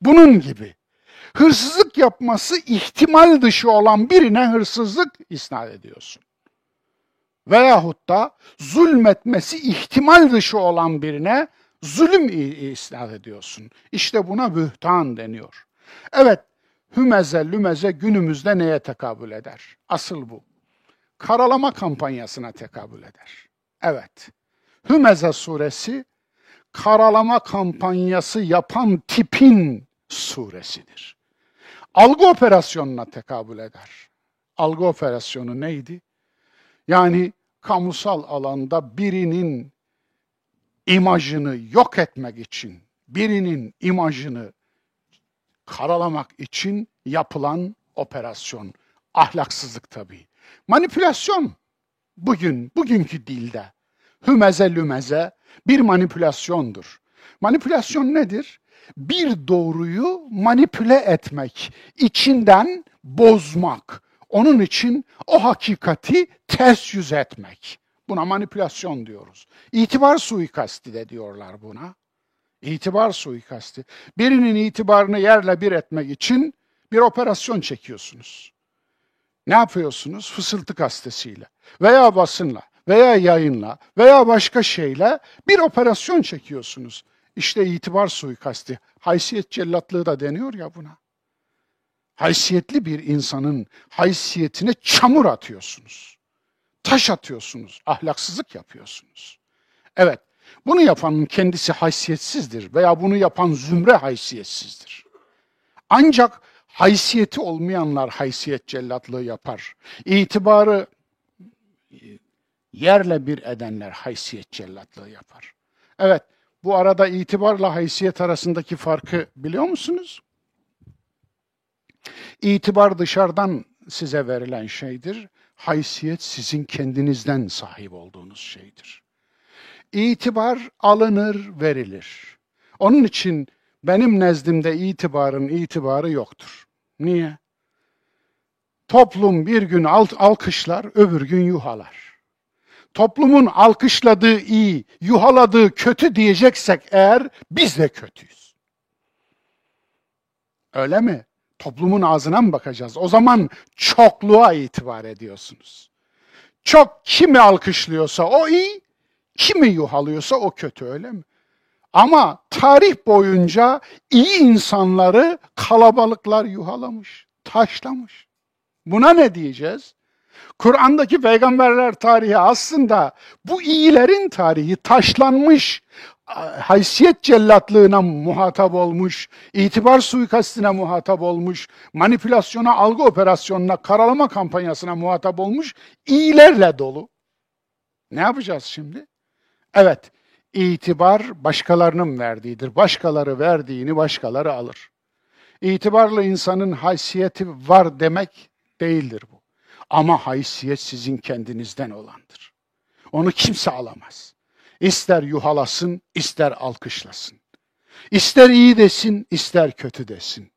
[SPEAKER 1] Bunun gibi. Hırsızlık yapması ihtimal dışı olan birine hırsızlık isnat ediyorsun. Veyahut da zulmetmesi ihtimal dışı olan birine zulüm isnat ediyorsun. İşte buna bühtan deniyor. Evet, hümeze lümeze günümüzde neye tekabül eder? Asıl bu. Karalama kampanyasına tekabül eder. Evet, Hümeze suresi karalama kampanyası yapan tipin suresidir. Algı operasyonuna tekabül eder. Algı operasyonu neydi? Yani kamusal alanda birinin imajını yok etmek için, birinin imajını karalamak için yapılan operasyon. Ahlaksızlık tabii. Manipülasyon bugün, bugünkü dilde hümeze lümeze bir manipülasyondur. Manipülasyon nedir? Bir doğruyu manipüle etmek, içinden bozmak. Onun için o hakikati ters yüz etmek. Buna manipülasyon diyoruz. İtibar suikasti de diyorlar buna. İtibar suikasti. Birinin itibarını yerle bir etmek için bir operasyon çekiyorsunuz. Ne yapıyorsunuz? Fısıltı gazetesiyle veya basınla veya yayınla veya başka şeyle bir operasyon çekiyorsunuz. İşte itibar suikasti. Haysiyet cellatlığı da deniyor ya buna. Haysiyetli bir insanın haysiyetine çamur atıyorsunuz. Taş atıyorsunuz, ahlaksızlık yapıyorsunuz. Evet, bunu yapanın kendisi haysiyetsizdir veya bunu yapan zümre haysiyetsizdir. Ancak haysiyeti olmayanlar haysiyet cellatlığı yapar. İtibarı yerle bir edenler haysiyet cellatlığı yapar. Evet, bu arada itibarla haysiyet arasındaki farkı biliyor musunuz? İtibar dışarıdan size verilen şeydir. Haysiyet sizin kendinizden sahip olduğunuz şeydir. İtibar alınır, verilir. Onun için benim nezdimde itibarın itibarı yoktur. Niye? Toplum bir gün alkışlar, öbür gün yuhalar toplumun alkışladığı iyi, yuhaladığı kötü diyeceksek eğer biz de kötüyüz. Öyle mi? Toplumun ağzına mı bakacağız? O zaman çokluğa itibar ediyorsunuz. Çok kimi alkışlıyorsa o iyi, kimi yuhalıyorsa o kötü öyle mi? Ama tarih boyunca iyi insanları kalabalıklar yuhalamış, taşlamış. Buna ne diyeceğiz? Kur'an'daki peygamberler tarihi aslında bu iyilerin tarihi taşlanmış, haysiyet cellatlığına muhatap olmuş, itibar suikastine muhatap olmuş, manipülasyona, algı operasyonuna, karalama kampanyasına muhatap olmuş iyilerle dolu. Ne yapacağız şimdi? Evet, itibar başkalarının verdiğidir. Başkaları verdiğini başkaları alır. İtibarlı insanın haysiyeti var demek değildir bu. Ama haysiyet sizin kendinizden olandır. Onu kimse alamaz. İster yuhalasın, ister alkışlasın. İster iyi desin, ister kötü desin.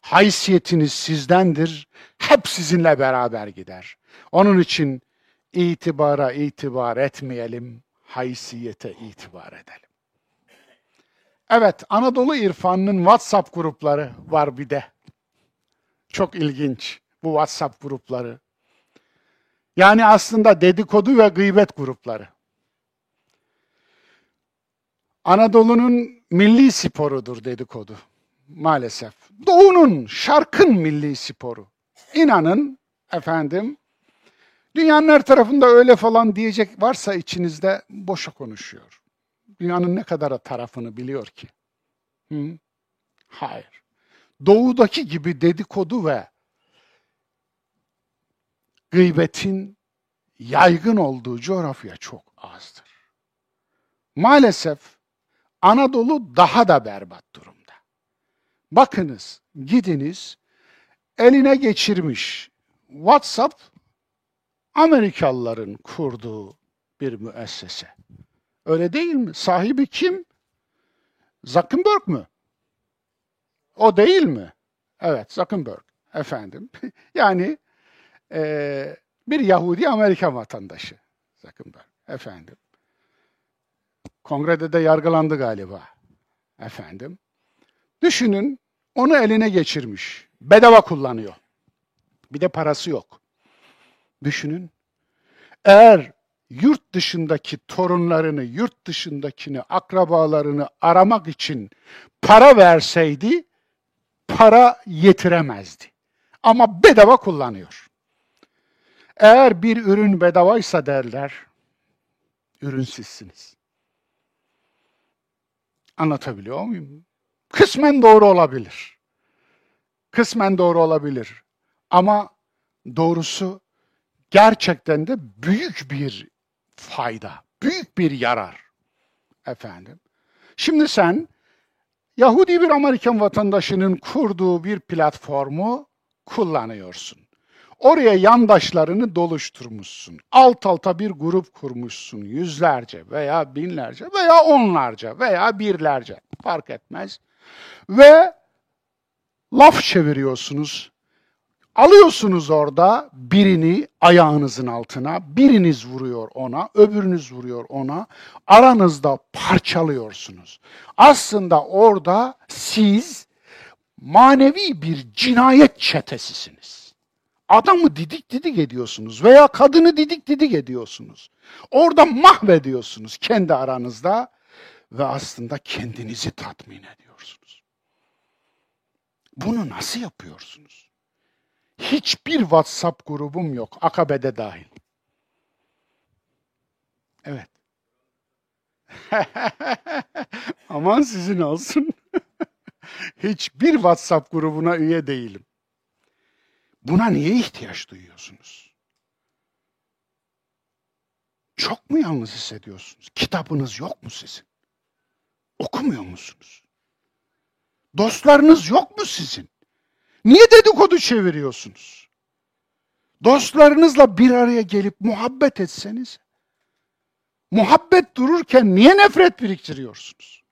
[SPEAKER 1] Haysiyetiniz sizdendir, hep sizinle beraber gider. Onun için itibara itibar etmeyelim, haysiyete itibar edelim. Evet, Anadolu İrfanı'nın WhatsApp grupları var bir de. Çok ilginç bu WhatsApp grupları. Yani aslında dedikodu ve gıybet grupları. Anadolu'nun milli sporudur dedikodu maalesef. Doğu'nun, şarkın milli sporu. İnanın efendim, dünyanın her tarafında öyle falan diyecek varsa içinizde boşa konuşuyor. Dünyanın ne kadar tarafını biliyor ki? Hı? Hayır. Doğudaki gibi dedikodu ve gıybetin yaygın olduğu coğrafya çok azdır. Maalesef Anadolu daha da berbat durumda. Bakınız, gidiniz, eline geçirmiş WhatsApp Amerikalıların kurduğu bir müessese. Öyle değil mi? Sahibi kim? Zuckerberg mü? O değil mi? Evet, Zuckerberg efendim. yani e, bir Yahudi Amerikan vatandaşı Zuckerberg efendim. Kongrede de yargılandı galiba efendim. Düşünün onu eline geçirmiş. Bedava kullanıyor. Bir de parası yok. Düşünün. Eğer yurt dışındaki torunlarını, yurt dışındakini, akrabalarını aramak için para verseydi, para yetiremezdi. Ama bedava kullanıyor. Eğer bir ürün bedavaysa derler, ürünsüzsünüz. Anlatabiliyor muyum? Kısmen doğru olabilir. Kısmen doğru olabilir. Ama doğrusu gerçekten de büyük bir fayda, büyük bir yarar. Efendim. Şimdi sen Yahudi bir Amerikan vatandaşının kurduğu bir platformu kullanıyorsun. Oraya yandaşlarını doluşturmuşsun. Alt alta bir grup kurmuşsun. Yüzlerce veya binlerce veya onlarca veya birlerce fark etmez. Ve laf çeviriyorsunuz. Alıyorsunuz orada birini ayağınızın altına, biriniz vuruyor ona, öbürünüz vuruyor ona. Aranızda parçalıyorsunuz. Aslında orada siz manevi bir cinayet çetesisiniz. Adamı didik didik ediyorsunuz veya kadını didik didik ediyorsunuz. Orada mahvediyorsunuz kendi aranızda ve aslında kendinizi tatmin ediyorsunuz. Bunu nasıl yapıyorsunuz? Hiçbir WhatsApp grubum yok, Akabe'de dahil. Evet. Aman sizin olsun. Hiçbir WhatsApp grubuna üye değilim. Buna niye ihtiyaç duyuyorsunuz? Çok mu yalnız hissediyorsunuz? Kitabınız yok mu sizin? Okumuyor musunuz? Dostlarınız yok mu sizin? Niye dedikodu çeviriyorsunuz? Dostlarınızla bir araya gelip muhabbet etseniz. Muhabbet dururken niye nefret biriktiriyorsunuz?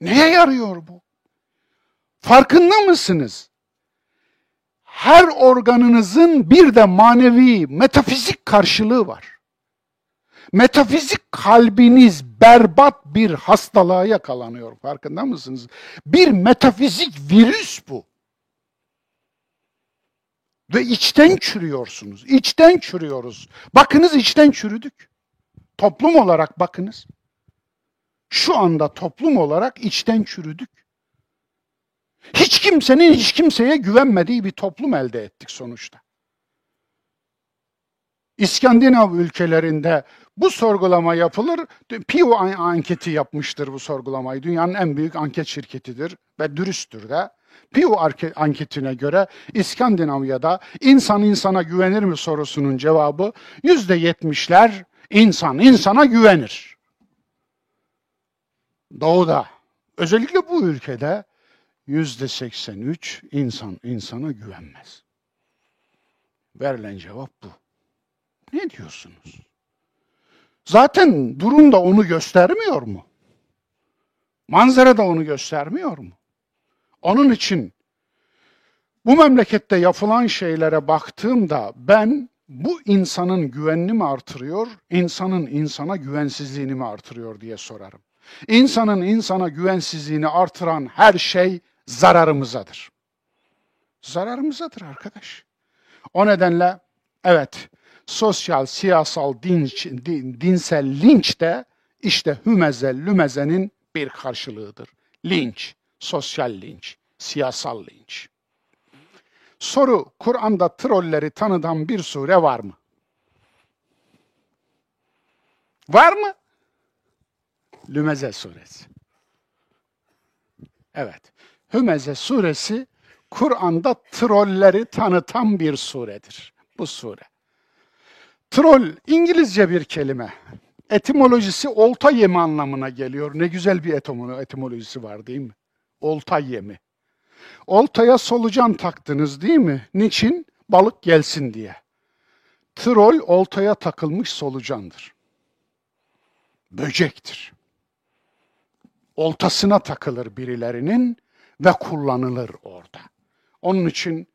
[SPEAKER 1] Neye yarıyor bu? Farkında mısınız? Her organınızın bir de manevi, metafizik karşılığı var. Metafizik kalbiniz berbat bir hastalığa yakalanıyor. Farkında mısınız? Bir metafizik virüs bu. Ve içten çürüyorsunuz. İçten çürüyoruz. Bakınız içten çürüdük. Toplum olarak bakınız. Şu anda toplum olarak içten çürüdük. Hiç kimsenin hiç kimseye güvenmediği bir toplum elde ettik sonuçta. İskandinav ülkelerinde bu sorgulama yapılır. Pew anketi yapmıştır bu sorgulamayı. Dünyanın en büyük anket şirketidir ve dürüsttür de. Pew anketine göre İskandinavya'da insan insana güvenir mi sorusunun cevabı yüzde yetmişler insan insana güvenir. Doğuda, özellikle bu ülkede yüzde 83 insan insana güvenmez. Verilen cevap bu. Ne diyorsunuz? Zaten durum da onu göstermiyor mu? Manzara da onu göstermiyor mu? Onun için bu memlekette yapılan şeylere baktığımda ben bu insanın güvenini mi artırıyor, insanın insana güvensizliğini mi artırıyor diye sorarım. İnsanın insana güvensizliğini artıran her şey zararımızadır. Zararımızadır arkadaş. O nedenle evet sosyal, siyasal, dinç, din, dinsel linç de işte hümeze, lümezenin bir karşılığıdır. Linç, sosyal linç, siyasal linç. Soru, Kur'an'da trolleri tanıdan bir sure var mı? Var mı? Lümeze suresi. Evet. Hümeze suresi Kur'an'da trolleri tanıtan bir suredir. Bu sure. Troll İngilizce bir kelime. Etimolojisi olta yemi anlamına geliyor. Ne güzel bir etimolojisi var değil mi? Olta yemi. Oltaya solucan taktınız değil mi? Niçin? Balık gelsin diye. Troll oltaya takılmış solucandır. Böcektir. Oltasına takılır birilerinin ve kullanılır orada. Onun için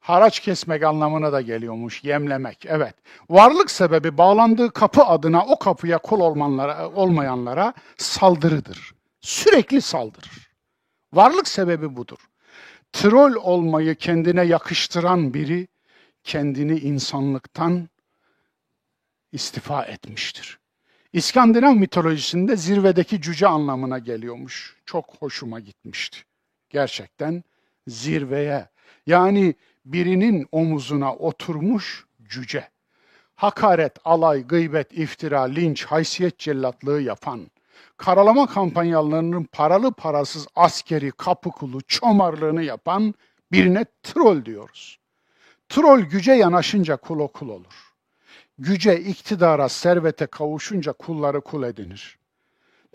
[SPEAKER 1] haraç kesmek anlamına da geliyormuş, yemlemek. Evet, varlık sebebi bağlandığı kapı adına o kapıya kul olmanlara, olmayanlara saldırıdır. Sürekli saldırır. Varlık sebebi budur. Troll olmayı kendine yakıştıran biri kendini insanlıktan istifa etmiştir. İskandinav mitolojisinde zirvedeki cüce anlamına geliyormuş. Çok hoşuma gitmişti. Gerçekten zirveye yani birinin omuzuna oturmuş cüce. Hakaret, alay, gıybet, iftira, linç, haysiyet cellatlığı yapan, karalama kampanyalarının paralı parasız askeri, kapı çomarlığını yapan birine troll diyoruz. Troll güce yanaşınca kul okul olur. Güce, iktidara, servete kavuşunca kulları kul edinir.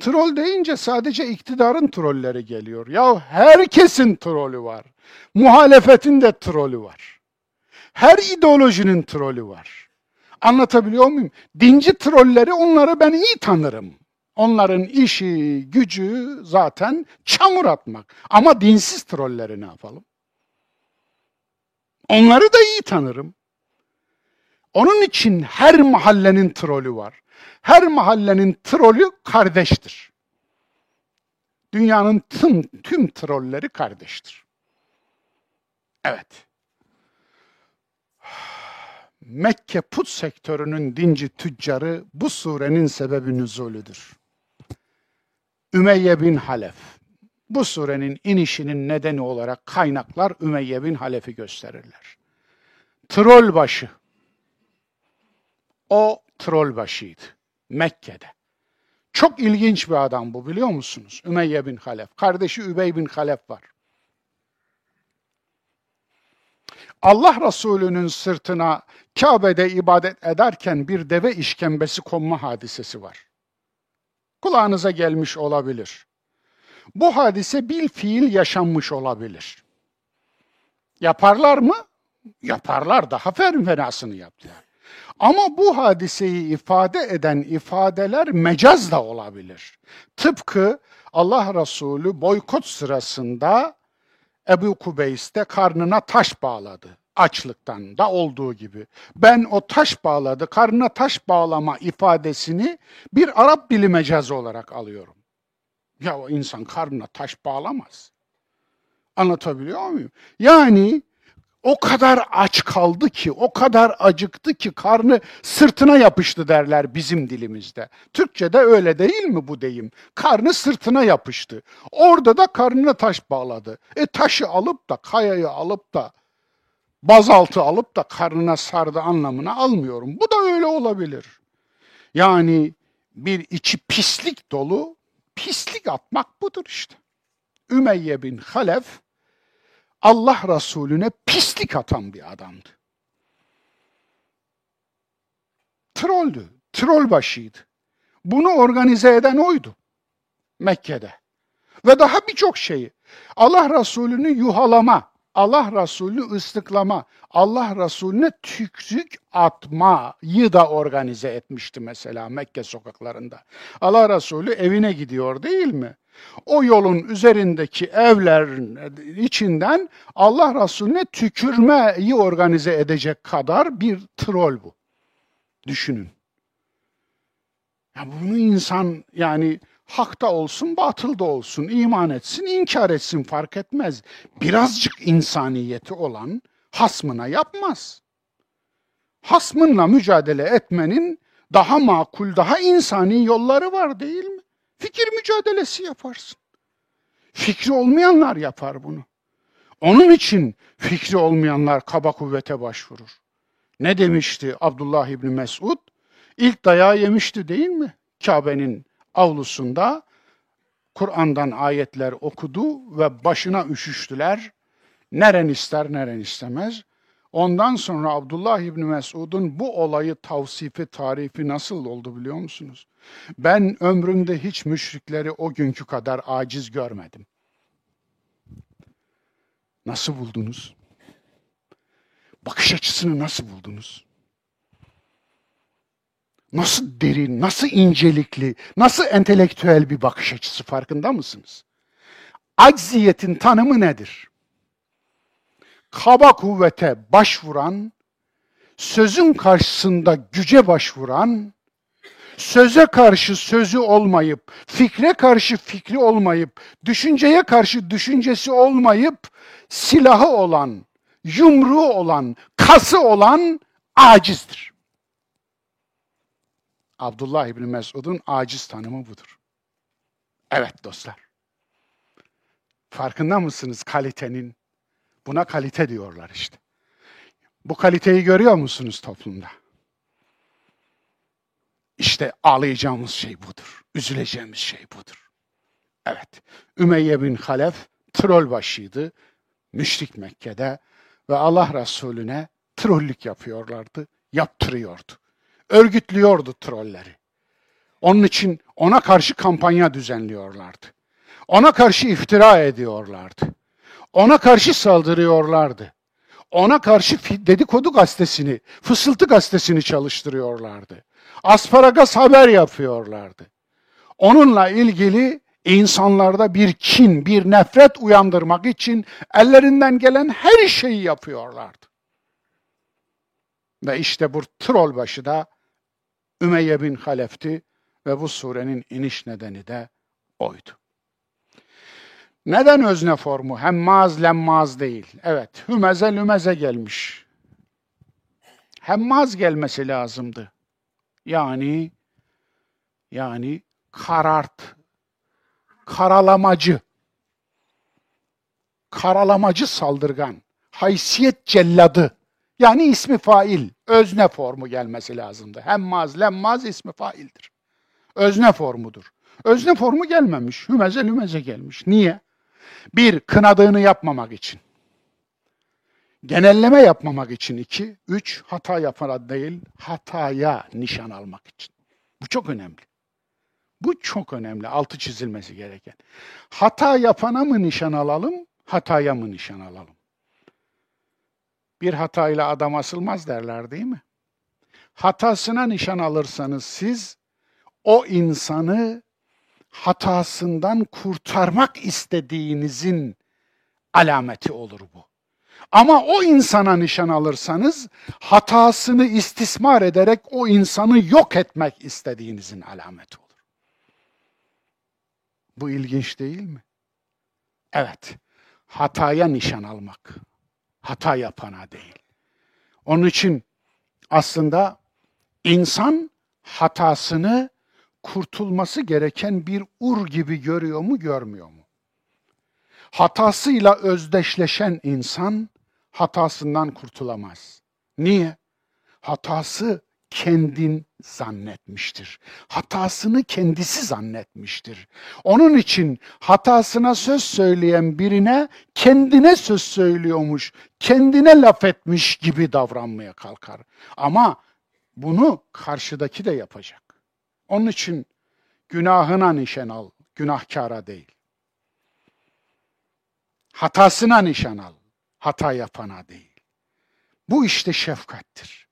[SPEAKER 1] Troll deyince sadece iktidarın trolleri geliyor. Ya herkesin trolü var. Muhalefetin de trolü var. Her ideolojinin trolü var. Anlatabiliyor muyum? Dinci trolleri onları ben iyi tanırım. Onların işi, gücü zaten çamur atmak. Ama dinsiz trolleri ne yapalım? Onları da iyi tanırım. Onun için her mahallenin trolü var. Her mahallenin trolü kardeştir. Dünyanın tüm, tüm trolleri kardeştir. Evet. Mekke put sektörünün dinci tüccarı bu surenin sebebi nüzulüdür. Ümeyye bin Halef. Bu surenin inişinin nedeni olarak kaynaklar Ümeyye bin Halef'i gösterirler. Troll başı. O troll başıydı. Mekke'de. Çok ilginç bir adam bu biliyor musunuz? Ümeyye bin Halef. Kardeşi Übey bin Halef var. Allah Resulü'nün sırtına Kabe'de ibadet ederken bir deve işkembesi konma hadisesi var. Kulağınıza gelmiş olabilir. Bu hadise bil fiil yaşanmış olabilir. Yaparlar mı? Yaparlar. Daha fenasını yaptılar. Ama bu hadiseyi ifade eden ifadeler mecaz da olabilir. Tıpkı Allah Resulü boykot sırasında Ebu Kubeys'te karnına taş bağladı. Açlıktan da olduğu gibi. Ben o taş bağladı, karnına taş bağlama ifadesini bir Arap dili mecazı olarak alıyorum. Ya o insan karnına taş bağlamaz. Anlatabiliyor muyum? Yani o kadar aç kaldı ki, o kadar acıktı ki karnı sırtına yapıştı derler bizim dilimizde. Türkçe'de öyle değil mi bu deyim? Karnı sırtına yapıştı. Orada da karnına taş bağladı. E taşı alıp da, kayayı alıp da, bazaltı alıp da karnına sardı anlamına almıyorum. Bu da öyle olabilir. Yani bir içi pislik dolu, pislik atmak budur işte. Ümeyye bin Halef, Allah Resulüne pislik atan bir adamdı. Trolldü, troll başıydı. Bunu organize eden oydu Mekke'de. ve daha birçok şeyi. Allah Resulü'nü yuhalama, Allah Resulü'nü ıslıklama, Allah Resulü'ne tükrük atmayı da organize etmişti mesela Mekke sokaklarında. Allah Resulü evine gidiyor değil mi? O yolun üzerindeki evlerin içinden Allah Resulüne tükürmeyi organize edecek kadar bir troll bu. Düşünün. Ya bunu insan yani hakta olsun, batılda olsun, iman etsin, inkar etsin fark etmez. Birazcık insaniyeti olan hasmına yapmaz. Hasmınla mücadele etmenin daha makul, daha insani yolları var değil mi? Fikir mücadelesi yaparsın. Fikri olmayanlar yapar bunu. Onun için fikri olmayanlar kaba kuvvete başvurur. Ne demişti Abdullah İbni Mesud? İlk dayağı yemişti değil mi? Kabe'nin avlusunda Kur'an'dan ayetler okudu ve başına üşüştüler. Neren ister, neren istemez. Ondan sonra Abdullah İbni Mesud'un bu olayı tavsifi, tarifi nasıl oldu biliyor musunuz? Ben ömrümde hiç müşrikleri o günkü kadar aciz görmedim. Nasıl buldunuz? Bakış açısını nasıl buldunuz? Nasıl derin, nasıl incelikli, nasıl entelektüel bir bakış açısı farkında mısınız? Acziyetin tanımı nedir? Kaba kuvvete başvuran, sözün karşısında güce başvuran, söze karşı sözü olmayıp, fikre karşı fikri olmayıp, düşünceye karşı düşüncesi olmayıp, silahı olan, yumruğu olan, kası olan acizdir. Abdullah İbni Mesud'un aciz tanımı budur. Evet dostlar. Farkında mısınız kalitenin? Buna kalite diyorlar işte. Bu kaliteyi görüyor musunuz toplumda? İşte ağlayacağımız şey budur. Üzüleceğimiz şey budur. Evet. Ümeyye bin Halef troll başıydı. Müşrik Mekke'de ve Allah Resulüne trollük yapıyorlardı. Yaptırıyordu. Örgütlüyordu trolleri. Onun için ona karşı kampanya düzenliyorlardı. Ona karşı iftira ediyorlardı. Ona karşı saldırıyorlardı. Ona karşı dedikodu gazetesini, fısıltı gazetesini çalıştırıyorlardı. Asparagas haber yapıyorlardı. Onunla ilgili insanlarda bir kin, bir nefret uyandırmak için ellerinden gelen her şeyi yapıyorlardı. Ve işte bu troll başı da Ümeyye bin Halef'ti ve bu surenin iniş nedeni de oydu. Neden özne formu? Hemmaz, lemmaz değil. Evet, hümeze lümeze gelmiş. Hemmaz gelmesi lazımdı. Yani yani karart, karalamacı, karalamacı saldırgan, haysiyet celladı. Yani ismi fail, özne formu gelmesi lazımdı. Hemmaz, lemmaz ismi faildir. Özne formudur. Özne formu gelmemiş, hümeze lümeze gelmiş. Niye? Bir, kınadığını yapmamak için. Genelleme yapmamak için iki. Üç, hata yapana değil, hataya nişan almak için. Bu çok önemli. Bu çok önemli, altı çizilmesi gereken. Hata yapana mı nişan alalım, hataya mı nişan alalım? Bir hatayla adam asılmaz derler değil mi? Hatasına nişan alırsanız siz o insanı hatasından kurtarmak istediğinizin alameti olur bu. Ama o insana nişan alırsanız hatasını istismar ederek o insanı yok etmek istediğinizin alameti olur. Bu ilginç değil mi? Evet. Hataya nişan almak. Hata yapana değil. Onun için aslında insan hatasını kurtulması gereken bir ur gibi görüyor mu, görmüyor mu? Hatasıyla özdeşleşen insan hatasından kurtulamaz. Niye? Hatası kendin zannetmiştir. Hatasını kendisi zannetmiştir. Onun için hatasına söz söyleyen birine kendine söz söylüyormuş, kendine laf etmiş gibi davranmaya kalkar. Ama bunu karşıdaki de yapacak. Onun için günahına nişan al, günahkara değil. Hatasına nişan al. Hata yapana değil. Bu işte şefkattir.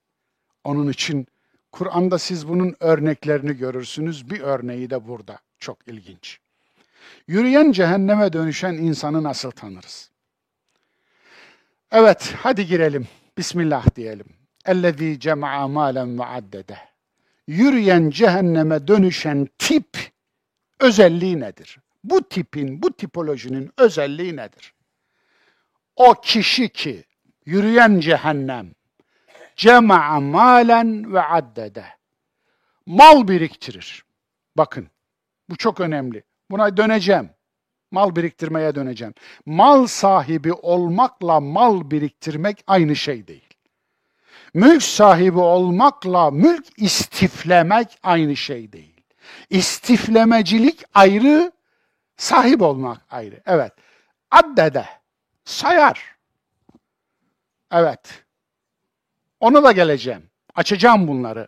[SPEAKER 1] Onun için Kur'an'da siz bunun örneklerini görürsünüz. Bir örneği de burada. Çok ilginç. Yürüyen cehenneme dönüşen insanı nasıl tanırız? Evet, hadi girelim. Bismillah diyelim. Ellezî cema'a mâlen ve addede. Yürüyen cehenneme dönüşen tip özelliği nedir? Bu tipin, bu tipolojinin özelliği nedir? O kişi ki yürüyen cehennem cema'a malen ve addede. Mal biriktirir. Bakın bu çok önemli. Buna döneceğim. Mal biriktirmeye döneceğim. Mal sahibi olmakla mal biriktirmek aynı şey değil. Mülk sahibi olmakla mülk istiflemek aynı şey değil. İstiflemecilik ayrı, sahip olmak ayrı. Evet. Addede, sayar. Evet. Onu da geleceğim. Açacağım bunları.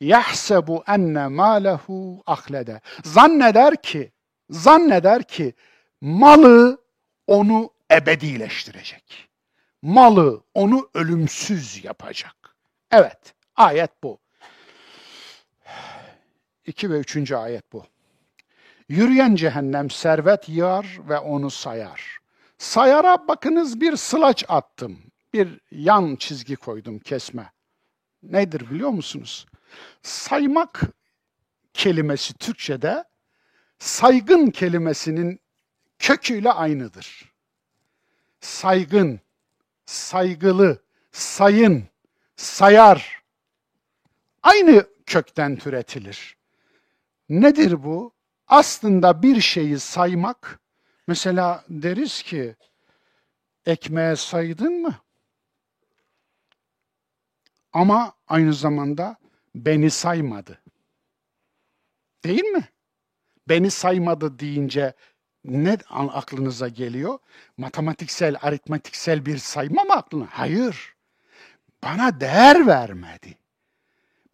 [SPEAKER 1] Yahsebu enne malehu ahlede. Zanneder ki, zanneder ki malı onu ebedileştirecek. Malı onu ölümsüz yapacak. Evet, ayet bu. İki ve üçüncü ayet bu. Yürüyen cehennem servet yığar ve onu sayar. Sayara bakınız bir sılaç attım. Bir yan çizgi koydum kesme. Nedir biliyor musunuz? Saymak kelimesi Türkçe'de saygın kelimesinin köküyle aynıdır. Saygın, saygılı, sayın, sayar. Aynı kökten türetilir. Nedir bu? Aslında bir şeyi saymak, mesela deriz ki, ekmeğe saydın mı? Ama aynı zamanda beni saymadı. Değil mi? Beni saymadı deyince ne aklınıza geliyor? Matematiksel, aritmetiksel bir sayma mı aklına? Hayır. Bana değer vermedi.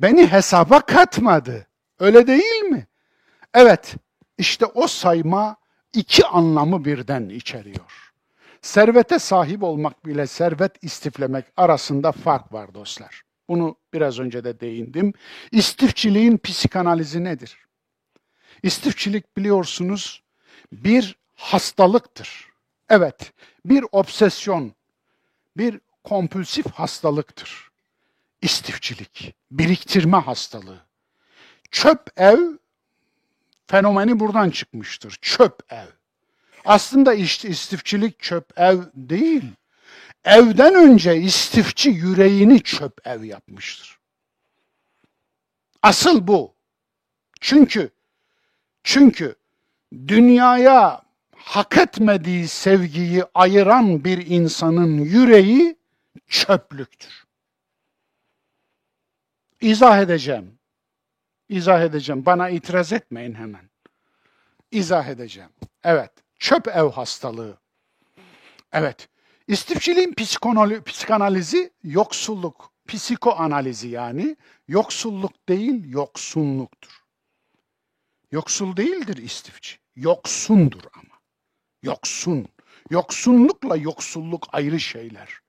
[SPEAKER 1] Beni hesaba katmadı. Öyle değil mi? Evet, işte o sayma iki anlamı birden içeriyor. Servete sahip olmak bile servet istiflemek arasında fark var dostlar. Bunu biraz önce de değindim. İstifçiliğin psikanalizi nedir? İstifçilik biliyorsunuz bir hastalıktır. Evet, bir obsesyon, bir kompulsif hastalıktır. İstifçilik, biriktirme hastalığı. Çöp ev fenomeni buradan çıkmıştır. Çöp ev. Aslında işte istifçilik çöp ev değil. Evden önce istifçi yüreğini çöp ev yapmıştır. Asıl bu. Çünkü çünkü dünyaya hak etmediği sevgiyi ayıran bir insanın yüreği çöplüktür. İzah edeceğim. İzah edeceğim. Bana itiraz etmeyin hemen. İzah edeceğim. Evet. Çöp ev hastalığı. Evet. İstifçiliğin psikanalizi yoksulluk, psikoanalizi yani yoksulluk değil yoksunluktur. Yoksul değildir istifçi. Yoksundur ama. Yoksun. Yoksunlukla yoksulluk ayrı şeyler.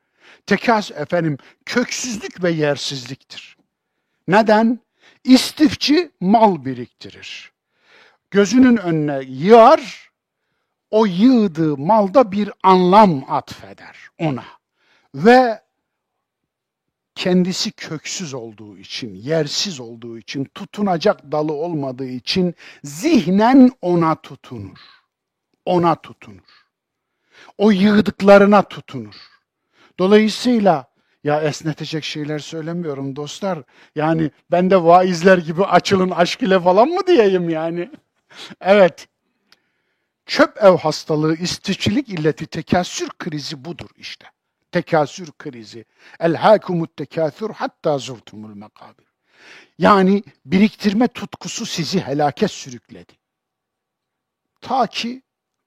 [SPEAKER 1] Tekas efendim köksüzlük ve yersizliktir. Neden? İstifçi mal biriktirir. Gözünün önüne yığar, o yığdığı malda bir anlam atfeder ona. Ve kendisi köksüz olduğu için, yersiz olduğu için, tutunacak dalı olmadığı için zihnen ona tutunur. Ona tutunur. O yığdıklarına tutunur. Dolayısıyla ya esnetecek şeyler söylemiyorum dostlar. Yani ben de vaizler gibi açılın aşk ile falan mı diyeyim yani? evet. Çöp ev hastalığı, istiçilik illeti, tekasür krizi budur işte tekasür krizi. El hakumut tekasür hatta zurtumul makabir. Yani biriktirme tutkusu sizi helake sürükledi. Ta ki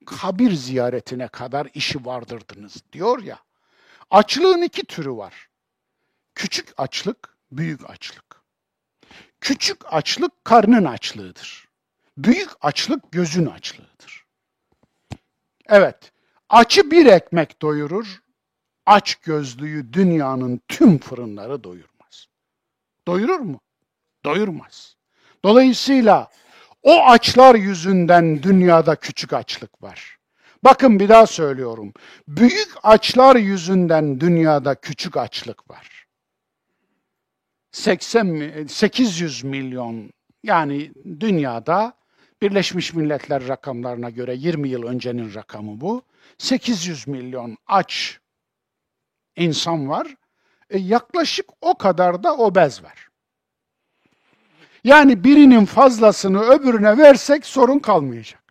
[SPEAKER 1] kabir ziyaretine kadar işi vardırdınız diyor ya. Açlığın iki türü var. Küçük açlık, büyük açlık. Küçük açlık karnın açlığıdır. Büyük açlık gözün açlığıdır. Evet, Açı bir ekmek doyurur, aç gözlüyü dünyanın tüm fırınları doyurmaz. Doyurur mu? Doyurmaz. Dolayısıyla o açlar yüzünden dünyada küçük açlık var. Bakın bir daha söylüyorum. Büyük açlar yüzünden dünyada küçük açlık var. 80 800 milyon yani dünyada Birleşmiş Milletler rakamlarına göre 20 yıl öncenin rakamı bu. 800 milyon aç insan var. E, yaklaşık o kadar da obez var. Yani birinin fazlasını öbürüne versek sorun kalmayacak.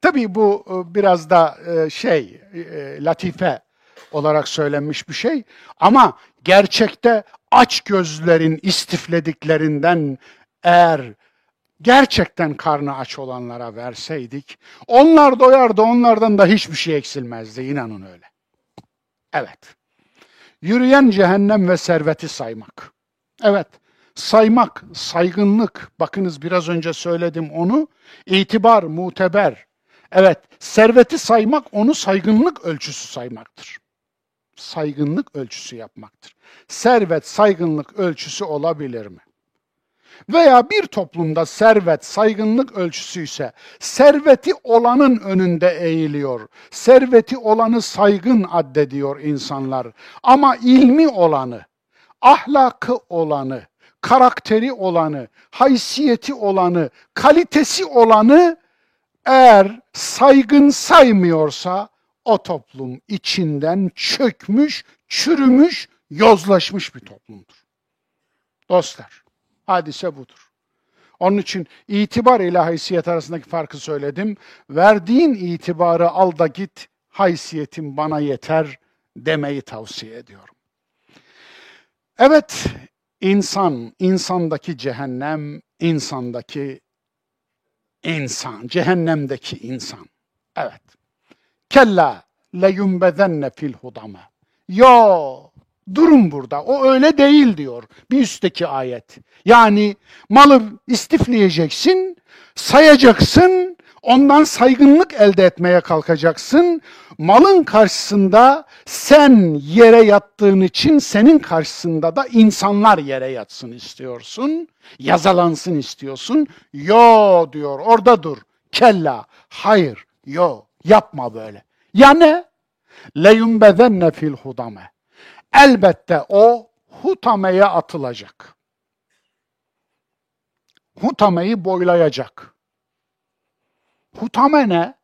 [SPEAKER 1] Tabii bu e, biraz da e, şey, e, latife olarak söylenmiş bir şey. Ama gerçekte aç gözlerin istiflediklerinden eğer gerçekten karnı aç olanlara verseydik, onlar doyardı, onlardan da hiçbir şey eksilmezdi, inanın öyle. Evet. Yürüyen cehennem ve serveti saymak. Evet, saymak, saygınlık, bakınız biraz önce söyledim onu, itibar, muteber. Evet, serveti saymak onu saygınlık ölçüsü saymaktır. Saygınlık ölçüsü yapmaktır. Servet saygınlık ölçüsü olabilir mi? Veya bir toplumda servet saygınlık ölçüsü ise serveti olanın önünde eğiliyor. Serveti olanı saygın addediyor insanlar. Ama ilmi olanı, ahlakı olanı, karakteri olanı, haysiyeti olanı, kalitesi olanı eğer saygın saymıyorsa o toplum içinden çökmüş, çürümüş, yozlaşmış bir toplumdur. Dostlar, hadise budur. Onun için itibar ile haysiyet arasındaki farkı söyledim. Verdiğin itibarı al da git, haysiyetin bana yeter demeyi tavsiye ediyorum. Evet, insan, insandaki cehennem, insandaki insan, cehennemdeki insan. Evet. Kella leyumbezenne fil hudame. Yo, durun burada. O öyle değil diyor bir üstteki ayet. Yani malı istifleyeceksin, sayacaksın, ondan saygınlık elde etmeye kalkacaksın. Malın karşısında sen yere yattığın için senin karşısında da insanlar yere yatsın istiyorsun. Yazalansın istiyorsun. Yo diyor orada dur. Kella. Hayır. Yo. Yapma böyle. Ya ne? Leyumbezenne fil hudame. Elbette o hutameye atılacak. Hutameyi boylayacak. Hutame ne?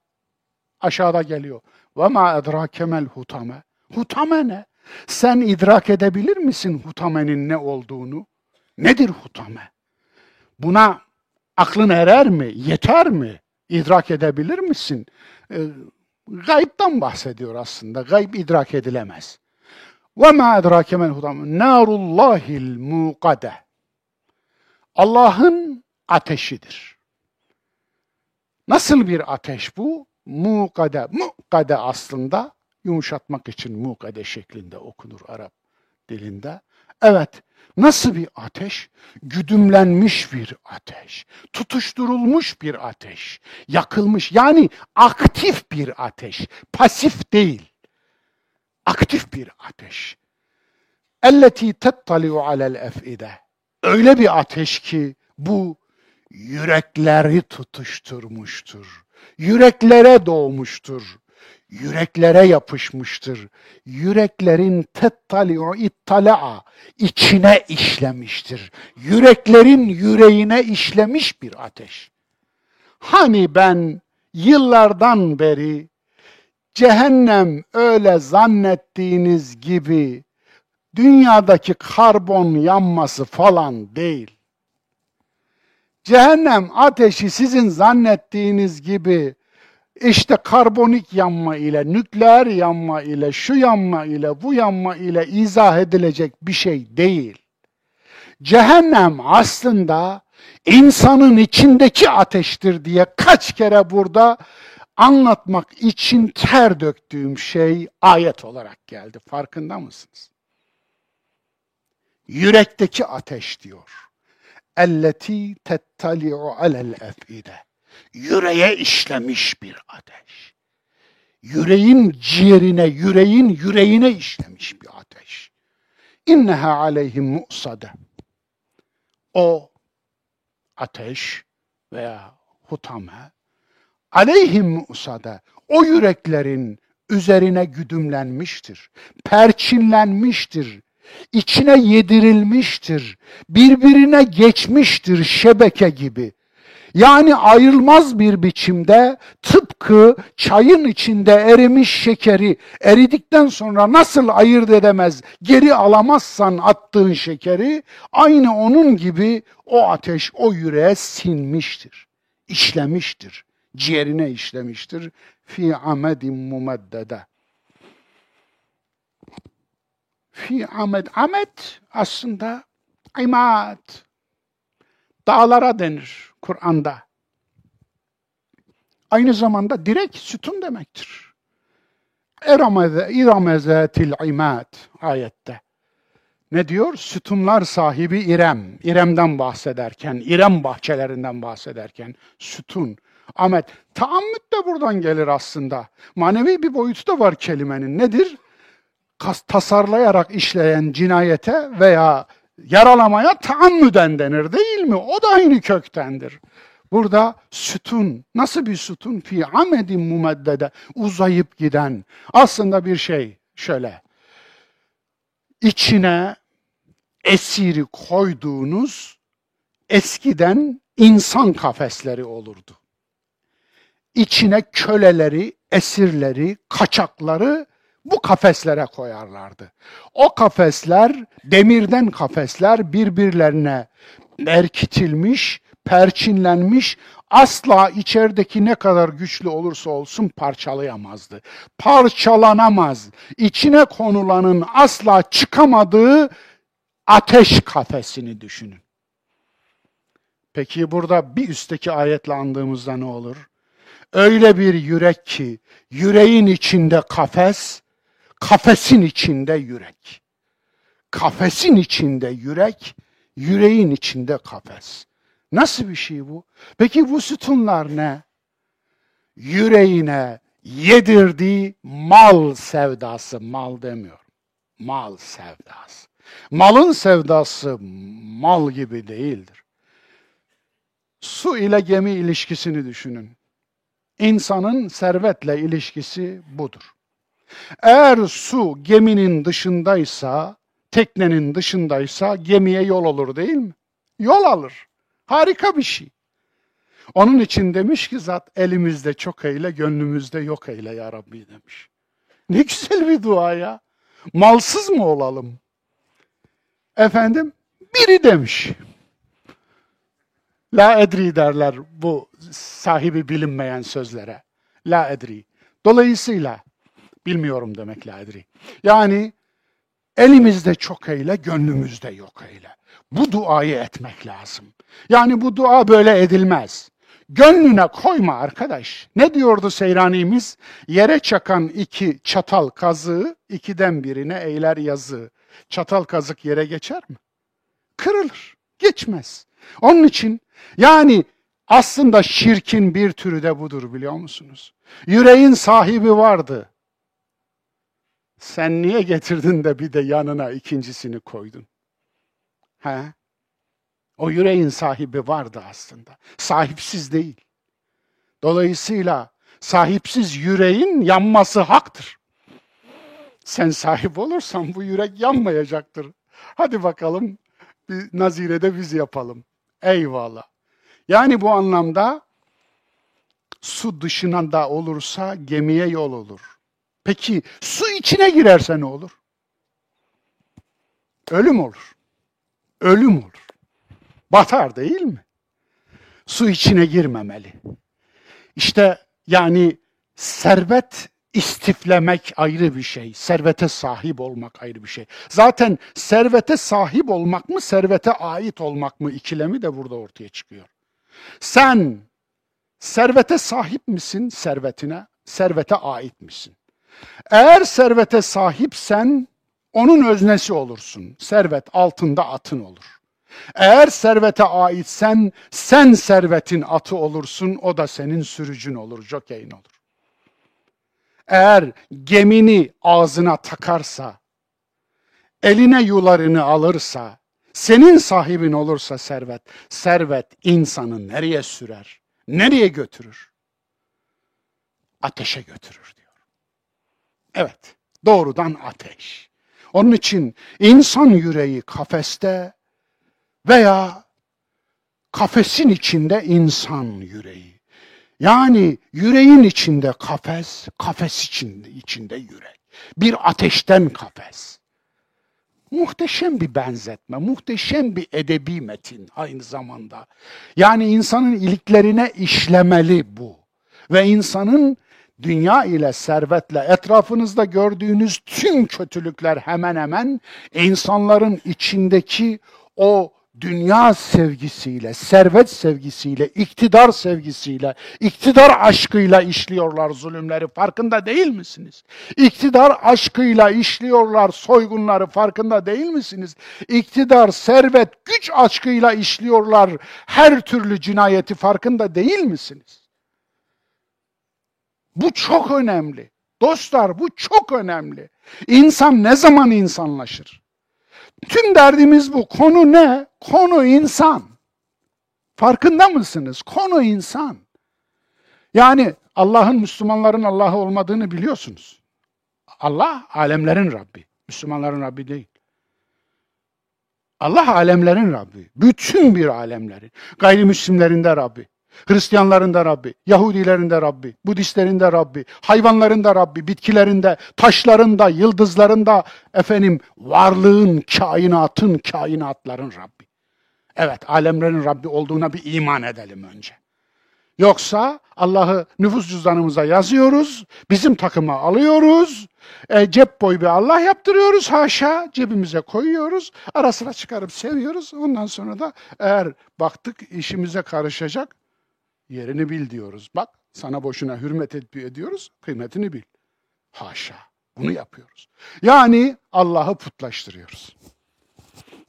[SPEAKER 1] Aşağıda geliyor. Ve ma edrakemel hutame. Hutame ne? Sen idrak edebilir misin hutamenin ne olduğunu? Nedir hutame? Buna aklın erer mi? Yeter mi? İdrak edebilir misin? E, gaybtan bahsediyor aslında. Gayb idrak edilemez. Ve ma edrakemel hutame. Narullahil muqade. Allah'ın ateşidir. Nasıl bir ateş bu? Mukade. Mukade aslında yumuşatmak için mukade şeklinde okunur Arap dilinde. Evet, nasıl bir ateş? Güdümlenmiş bir ateş, tutuşturulmuş bir ateş, yakılmış yani aktif bir ateş, pasif değil. Aktif bir ateş. Elleti tettali'u alel ef'ide. Öyle bir ateş ki bu yürekleri tutuşturmuştur. Yüreklere doğmuştur. Yüreklere yapışmıştır. Yüreklerin tettali'u ittala'a içine işlemiştir. Yüreklerin yüreğine işlemiş bir ateş. Hani ben yıllardan beri cehennem öyle zannettiğiniz gibi dünyadaki karbon yanması falan değil. Cehennem ateşi sizin zannettiğiniz gibi işte karbonik yanma ile, nükleer yanma ile, şu yanma ile, bu yanma ile izah edilecek bir şey değil. Cehennem aslında insanın içindeki ateştir diye kaç kere burada anlatmak için ter döktüğüm şey ayet olarak geldi. Farkında mısınız? Yürekteki ateş diyor elleti tettali'u alel ef'ide. Yüreğe işlemiş bir ateş. yüreğin ciğerine, yüreğin yüreğine işlemiş bir ateş. İnneha aleyhim mu'sade. O ateş veya hutame aleyhim mu'sade o yüreklerin üzerine güdümlenmiştir, perçinlenmiştir, içine yedirilmiştir, birbirine geçmiştir şebeke gibi. Yani ayrılmaz bir biçimde tıpkı çayın içinde erimiş şekeri eridikten sonra nasıl ayırt edemez, geri alamazsan attığın şekeri aynı onun gibi o ateş o yüreğe sinmiştir, işlemiştir, ciğerine işlemiştir. Fi amedin mumeddede. Fi amed, amed aslında imad, dağlara denir Kur'an'da. Aynı zamanda direk sütun demektir. Erameze, İramezetil imad ayette. Ne diyor? Sütunlar sahibi İrem. İrem'den bahsederken, İrem bahçelerinden bahsederken sütun. Ahmet, taammüt de buradan gelir aslında. Manevi bir boyutu da var kelimenin. Nedir? Kas, tasarlayarak işleyen cinayete veya yaralamaya taammüden denir değil mi? O da aynı köktendir. Burada sütun, nasıl bir sütun? Fi amedin mumeddede, uzayıp giden. Aslında bir şey şöyle, içine esiri koyduğunuz eskiden insan kafesleri olurdu. İçine köleleri, esirleri, kaçakları bu kafeslere koyarlardı. O kafesler, demirden kafesler birbirlerine berkitilmiş, perçinlenmiş, asla içerideki ne kadar güçlü olursa olsun parçalayamazdı. Parçalanamaz. İçine konulanın asla çıkamadığı ateş kafesini düşünün. Peki burada bir üstteki ayetle andığımızda ne olur? Öyle bir yürek ki yüreğin içinde kafes, kafesin içinde yürek. Kafesin içinde yürek, yüreğin içinde kafes. Nasıl bir şey bu? Peki bu sütunlar ne? Yüreğine yedirdiği mal sevdası, mal demiyorum. Mal sevdası. Malın sevdası mal gibi değildir. Su ile gemi ilişkisini düşünün. İnsanın servetle ilişkisi budur. Eğer su geminin dışındaysa, teknenin dışındaysa gemiye yol olur değil mi? Yol alır. Harika bir şey. Onun için demiş ki zat elimizde çok eyle, gönlümüzde yok eyle ya Rabbi demiş. Ne güzel bir dua ya. Malsız mı olalım? Efendim biri demiş. La edri derler bu sahibi bilinmeyen sözlere. La edri. Dolayısıyla bilmiyorum demek la edri. Yani elimizde çok eyle, gönlümüzde yok eyle. Bu duayı etmek lazım. Yani bu dua böyle edilmez. Gönlüne koyma arkadaş. Ne diyordu Seyranimiz? Yere çakan iki çatal kazığı, ikiden birine eyler yazı. Çatal kazık yere geçer mi? Kırılır, geçmez. Onun için yani aslında şirkin bir türü de budur biliyor musunuz? Yüreğin sahibi vardı. Sen niye getirdin de bir de yanına ikincisini koydun? He? O yüreğin sahibi vardı aslında. Sahipsiz değil. Dolayısıyla sahipsiz yüreğin yanması haktır. Sen sahip olursan bu yürek yanmayacaktır. Hadi bakalım bir nazirede biz yapalım. Eyvallah. Yani bu anlamda su dışına da olursa gemiye yol olur. Peki su içine girerse ne olur? Ölüm olur. Ölüm olur. Batar değil mi? Su içine girmemeli. İşte yani servet istiflemek ayrı bir şey. Servete sahip olmak ayrı bir şey. Zaten servete sahip olmak mı, servete ait olmak mı ikilemi de burada ortaya çıkıyor. Sen servete sahip misin servetine? Servete ait misin? Eğer servete sahipsen onun öznesi olursun. Servet altında atın olur. Eğer servete aitsen sen servetin atı olursun, o da senin sürücün olur, jokeyin olur. Eğer gemini ağzına takarsa, eline yularını alırsa, senin sahibin olursa servet, servet insanı nereye sürer? Nereye götürür? Ateşe götürür diyor. Evet, doğrudan ateş. Onun için insan yüreği kafeste veya kafesin içinde insan yüreği. Yani yüreğin içinde kafes, kafes içinde, içinde yürek. Bir ateşten kafes. Muhteşem bir benzetme, muhteşem bir edebi metin aynı zamanda. Yani insanın iliklerine işlemeli bu. Ve insanın dünya ile servetle etrafınızda gördüğünüz tüm kötülükler hemen hemen insanların içindeki o dünya sevgisiyle, servet sevgisiyle, iktidar sevgisiyle, iktidar aşkıyla işliyorlar zulümleri farkında değil misiniz? İktidar aşkıyla işliyorlar soygunları farkında değil misiniz? İktidar, servet, güç aşkıyla işliyorlar her türlü cinayeti farkında değil misiniz? Bu çok önemli. Dostlar bu çok önemli. İnsan ne zaman insanlaşır? Tüm derdimiz bu. Konu ne? Konu insan. Farkında mısınız? Konu insan. Yani Allah'ın Müslümanların Allah'ı olmadığını biliyorsunuz. Allah alemlerin Rabbi. Müslümanların Rabbi değil. Allah alemlerin Rabbi. Bütün bir alemlerin. Gayrimüslimlerin de Rabbi. Hristiyanların da Rabbi, Yahudilerin de Rabbi, Budistlerin de Rabbi, hayvanların da Rabbi, bitkilerin de, taşların da, yıldızların da, efendim varlığın, kainatın, kainatların Rabbi. Evet, alemlerin Rabbi olduğuna bir iman edelim önce. Yoksa Allah'ı nüfus cüzdanımıza yazıyoruz, bizim takıma alıyoruz, e, cep boyu bir Allah yaptırıyoruz haşa, cebimize koyuyoruz, ara sıra çıkarıp seviyoruz. Ondan sonra da eğer baktık işimize karışacak, Yerini bil diyoruz. Bak sana boşuna hürmet ediyoruz, kıymetini bil. Haşa. Bunu yapıyoruz. Yani Allah'ı putlaştırıyoruz.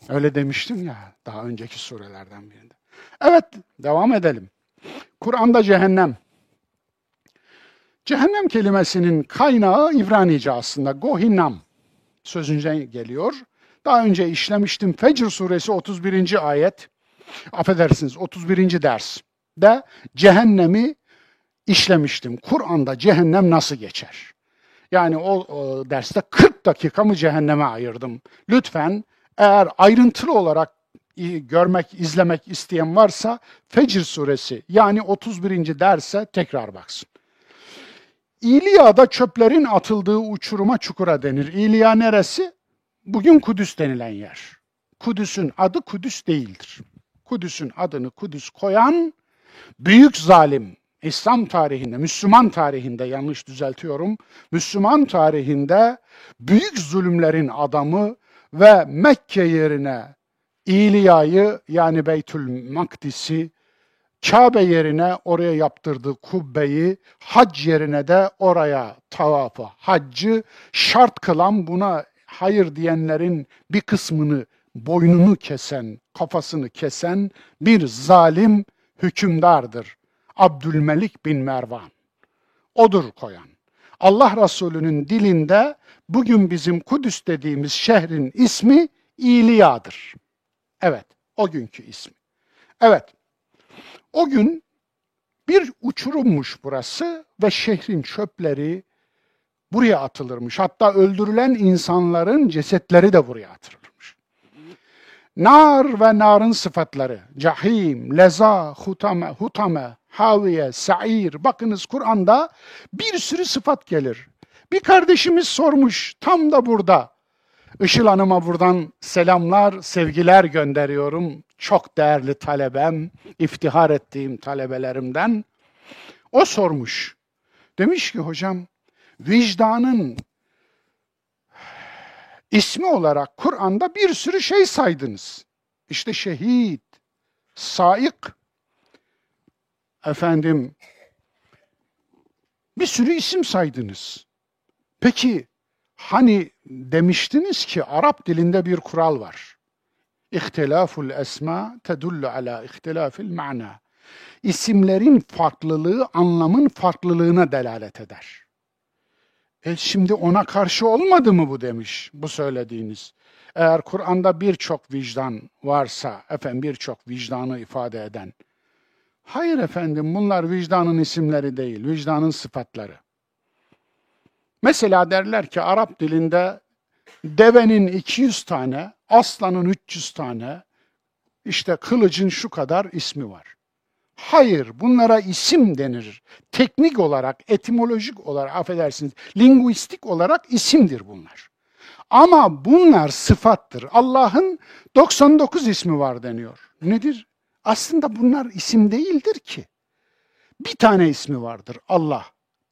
[SPEAKER 1] Öyle demiştim ya daha önceki surelerden birinde. Evet, devam edelim. Kur'an'da cehennem. Cehennem kelimesinin kaynağı İbranice aslında. Gohinam sözünden geliyor. Daha önce işlemiştim. Fecr suresi 31. ayet. Affedersiniz 31. ders de cehennemi işlemiştim. Kur'an'da cehennem nasıl geçer? Yani o, o derste 40 dakikamı cehenneme ayırdım. Lütfen eğer ayrıntılı olarak görmek, izlemek isteyen varsa Fecr suresi yani 31. derse tekrar baksın. İliya'da çöplerin atıldığı uçuruma çukura denir. İliya neresi? Bugün Kudüs denilen yer. Kudüs'ün adı Kudüs değildir. Kudüs'ün adını Kudüs koyan büyük zalim İslam tarihinde, Müslüman tarihinde yanlış düzeltiyorum. Müslüman tarihinde büyük zulümlerin adamı ve Mekke yerine İliya'yı yani Beytül Makdis'i Kabe yerine oraya yaptırdığı kubbeyi, hac yerine de oraya tavafı, haccı şart kılan buna hayır diyenlerin bir kısmını boynunu kesen, kafasını kesen bir zalim hükümdardır. Abdülmelik bin Mervan. Odur koyan. Allah Resulü'nün dilinde bugün bizim Kudüs dediğimiz şehrin ismi İliya'dır. Evet, o günkü ismi. Evet, o gün bir uçurummuş burası ve şehrin çöpleri buraya atılırmış. Hatta öldürülen insanların cesetleri de buraya atılır. Nar ve narın sıfatları. Cahim, leza, hutame, hutame, haviye, sa'ir. Bakınız Kur'an'da bir sürü sıfat gelir. Bir kardeşimiz sormuş tam da burada. Işıl Hanım'a buradan selamlar, sevgiler gönderiyorum. Çok değerli talebem, iftihar ettiğim talebelerimden. O sormuş. Demiş ki hocam, vicdanın ismi olarak Kur'an'da bir sürü şey saydınız. İşte şehit, saik, efendim bir sürü isim saydınız. Peki hani demiştiniz ki Arap dilinde bir kural var. İhtilaful esma tedullu ala ihtilafil ma'na. İsimlerin farklılığı anlamın farklılığına delalet eder. E şimdi ona karşı olmadı mı bu demiş bu söylediğiniz. Eğer Kur'an'da birçok vicdan varsa, efendim birçok vicdanı ifade eden. Hayır efendim bunlar vicdanın isimleri değil, vicdanın sıfatları. Mesela derler ki Arap dilinde devenin 200 tane, aslanın 300 tane, işte kılıcın şu kadar ismi var. Hayır, bunlara isim denir. Teknik olarak, etimolojik olarak, affedersiniz, linguistik olarak isimdir bunlar. Ama bunlar sıfattır. Allah'ın 99 ismi var deniyor. Nedir? Aslında bunlar isim değildir ki. Bir tane ismi vardır Allah.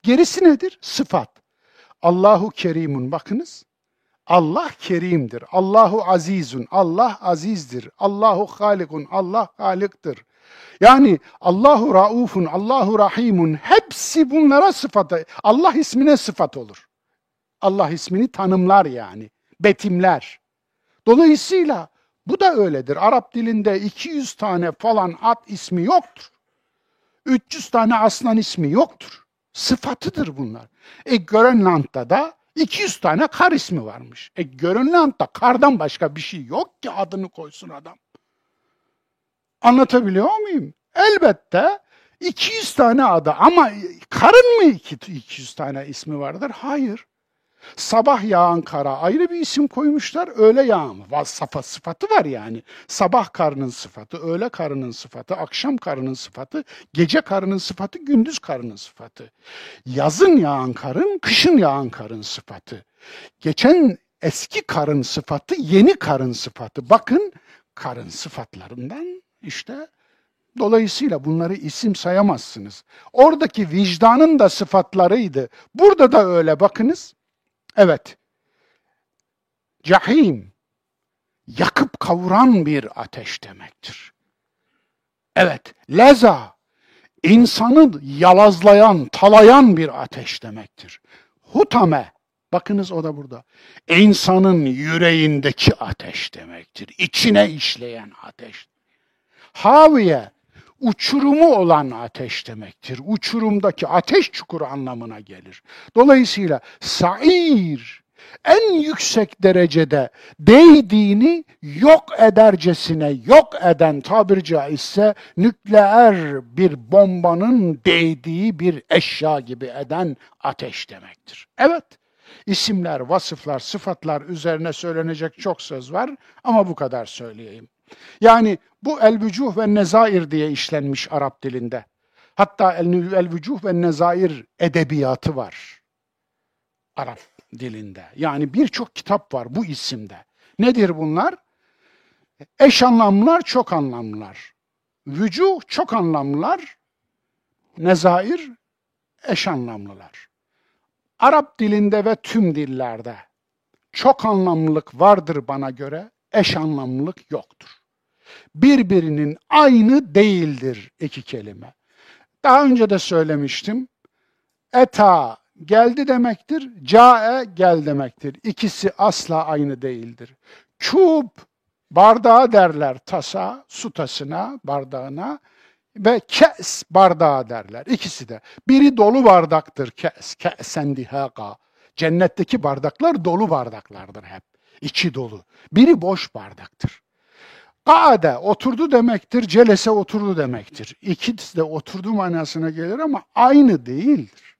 [SPEAKER 1] Gerisi nedir? Sıfat. Allahu Kerimun bakınız. Allah kerimdir. Allahu azizun. Allah azizdir. Allahu halikun. Allah haliktir. Yani Allahu raufun, Allahu rahimun hepsi bunlara sıfatı. Allah ismine sıfat olur. Allah ismini tanımlar yani. Betimler. Dolayısıyla bu da öyledir. Arap dilinde 200 tane falan at ismi yoktur. 300 tane aslan ismi yoktur. Sıfatıdır bunlar. E Grönland'da da 200 tane kar ismi varmış. E Grönland'da kardan başka bir şey yok ki adını koysun adam. Anlatabiliyor muyum? Elbette 200 tane adı ama karın mı 200 tane ismi vardır? Hayır. Sabah yağan kara ayrı bir isim koymuşlar. Öğle yağan safa sıfatı var yani. Sabah karının sıfatı, öğle karının sıfatı, akşam karının sıfatı, gece karının sıfatı, gündüz karının sıfatı. Yazın yağan karın, kışın yağan karın sıfatı. Geçen eski karın sıfatı, yeni karın sıfatı. Bakın karın sıfatlarından işte Dolayısıyla bunları isim sayamazsınız. Oradaki vicdanın da sıfatlarıydı. Burada da öyle bakınız. Evet. Cahim yakıp kavuran bir ateş demektir. Evet, leza insanı yalazlayan, talayan bir ateş demektir. Hutame bakınız o da burada. İnsanın yüreğindeki ateş demektir. İçine işleyen ateş. Haviye uçurumu olan ateş demektir. Uçurumdaki ateş çukuru anlamına gelir. Dolayısıyla sair en yüksek derecede değdiğini yok edercesine yok eden tabir caizse nükleer bir bombanın değdiği bir eşya gibi eden ateş demektir. Evet, isimler, vasıflar, sıfatlar üzerine söylenecek çok söz var ama bu kadar söyleyeyim. Yani bu el-vücuh ve nezair diye işlenmiş Arap dilinde. Hatta el-vücuh ve nezair edebiyatı var Arap dilinde. Yani birçok kitap var bu isimde. Nedir bunlar? Eş anlamlılar, çok anlamlılar. Vücuh çok anlamlılar, nezair eş anlamlılar. Arap dilinde ve tüm dillerde çok anlamlılık vardır bana göre, eş anlamlılık yoktur birbirinin aynı değildir iki kelime. Daha önce de söylemiştim. Eta geldi demektir, cae gel demektir. İkisi asla aynı değildir. Kub bardağı derler tasa, su tasına, bardağına ve kes bardağı derler. İkisi de. Biri dolu bardaktır kes, kesen dihaga. Cennetteki bardaklar dolu bardaklardır hep. İçi dolu. Biri boş bardaktır. Kaade oturdu demektir, celese oturdu demektir. İkisi de oturdu manasına gelir ama aynı değildir.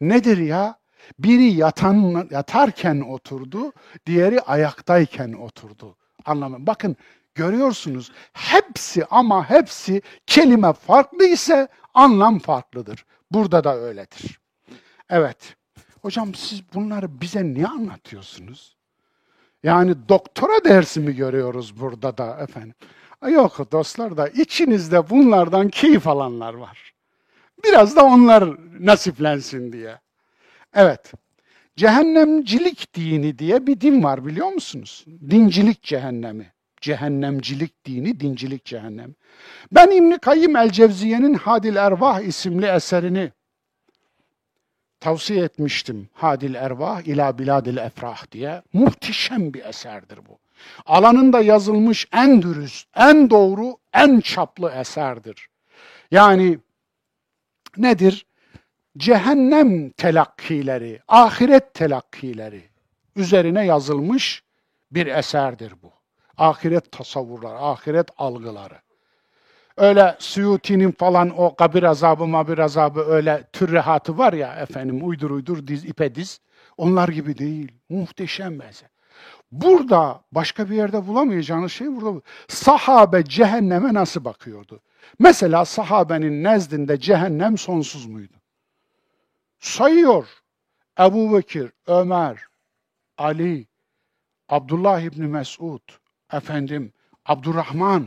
[SPEAKER 1] Nedir ya? Biri yatan, yatarken oturdu, diğeri ayaktayken oturdu. Anlamı. Bakın görüyorsunuz hepsi ama hepsi kelime farklı ise anlam farklıdır. Burada da öyledir. Evet. Hocam siz bunları bize niye anlatıyorsunuz? Yani doktora dersi mi görüyoruz burada da efendim? Yok dostlar da içinizde bunlardan keyif alanlar var. Biraz da onlar nasiplensin diye. Evet. Cehennemcilik dini diye bir din var biliyor musunuz? Dincilik cehennemi. Cehennemcilik dini, dincilik cehennemi. Ben İbn Kayyim el Cevziye'nin Hadil Ervah isimli eserini tavsiye etmiştim. Hadil Ervah ila biladil efrah diye. Muhteşem bir eserdir bu. Alanında yazılmış en dürüst, en doğru, en çaplı eserdir. Yani nedir? cehennem telakkileri, ahiret telakkileri üzerine yazılmış bir eserdir bu. Ahiret tasavvurları, ahiret algıları. Öyle Suyuti'nin falan o kabir azabı, mabir azabı öyle türrehatı var ya efendim uydur uydur diz ipe diz. Onlar gibi değil. Muhteşem mesela. Burada başka bir yerde bulamayacağınız şey burada. Sahabe cehenneme nasıl bakıyordu? Mesela sahabenin nezdinde cehennem sonsuz muydu? Sayıyor. Ebu Bekir, Ömer, Ali, Abdullah İbni Mesud, efendim, Abdurrahman,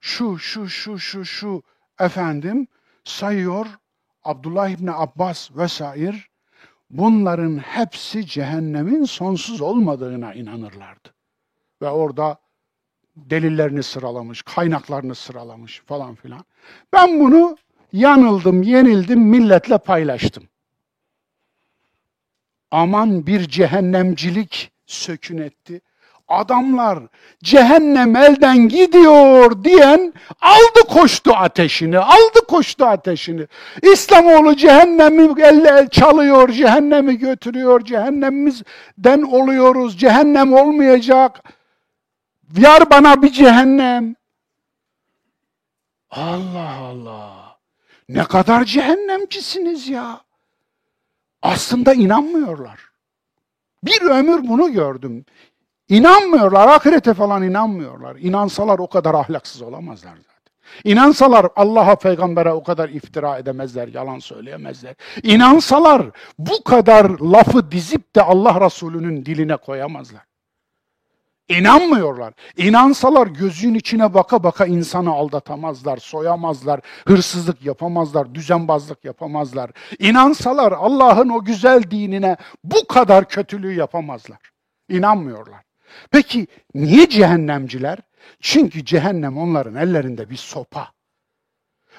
[SPEAKER 1] şu, şu, şu, şu, şu, efendim, sayıyor. Abdullah İbni Abbas vesaire bunların hepsi cehennemin sonsuz olmadığına inanırlardı. Ve orada delillerini sıralamış, kaynaklarını sıralamış falan filan. Ben bunu yanıldım, yenildim, milletle paylaştım. Aman bir cehennemcilik sökün etti. Adamlar cehennem elden gidiyor diyen aldı koştu ateşini, aldı koştu ateşini. İslamoğlu cehennemi elle çalıyor, cehennemi götürüyor, cehennemimizden oluyoruz, cehennem olmayacak. Yar bana bir cehennem. Allah Allah. Ne kadar cehennemcisiniz ya. Aslında inanmıyorlar. Bir ömür bunu gördüm. İnanmıyorlar, ahirete falan inanmıyorlar. İnansalar o kadar ahlaksız olamazlar zaten. İnansalar Allah'a, peygambere o kadar iftira edemezler, yalan söyleyemezler. İnansalar bu kadar lafı dizip de Allah Resulü'nün diline koyamazlar. İnanmıyorlar. İnansalar gözün içine baka baka insanı aldatamazlar, soyamazlar, hırsızlık yapamazlar, düzenbazlık yapamazlar. İnansalar Allah'ın o güzel dinine bu kadar kötülüğü yapamazlar. İnanmıyorlar. Peki niye cehennemciler? Çünkü cehennem onların ellerinde bir sopa.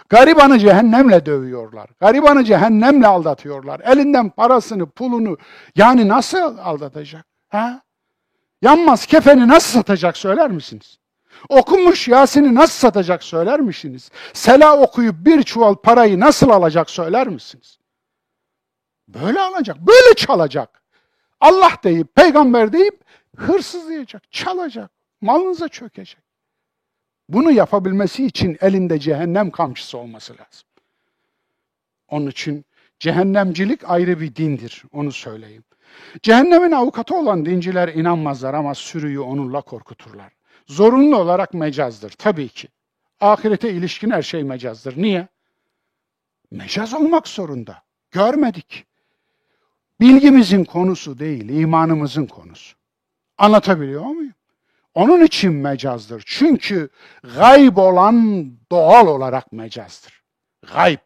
[SPEAKER 1] Garibanı cehennemle dövüyorlar. Garibanı cehennemle aldatıyorlar. Elinden parasını, pulunu yani nasıl aldatacak? Ha? Yanmaz kefeni nasıl satacak söyler misiniz? Okunmuş Yasin'i nasıl satacak söyler misiniz? Sela okuyup bir çuval parayı nasıl alacak söyler misiniz? Böyle alacak, böyle çalacak. Allah deyip, peygamber deyip hırsızlayacak, çalacak, malınıza çökecek. Bunu yapabilmesi için elinde cehennem kamçısı olması lazım. Onun için cehennemcilik ayrı bir dindir, onu söyleyeyim. Cehennemin avukatı olan dinciler inanmazlar ama sürüyü onunla korkuturlar. Zorunlu olarak mecazdır tabii ki. Ahirete ilişkin her şey mecazdır. Niye? Mecaz olmak zorunda. Görmedik. Bilgimizin konusu değil, imanımızın konusu. Anlatabiliyor muyum? Onun için mecazdır. Çünkü gayb olan doğal olarak mecazdır. Gayb.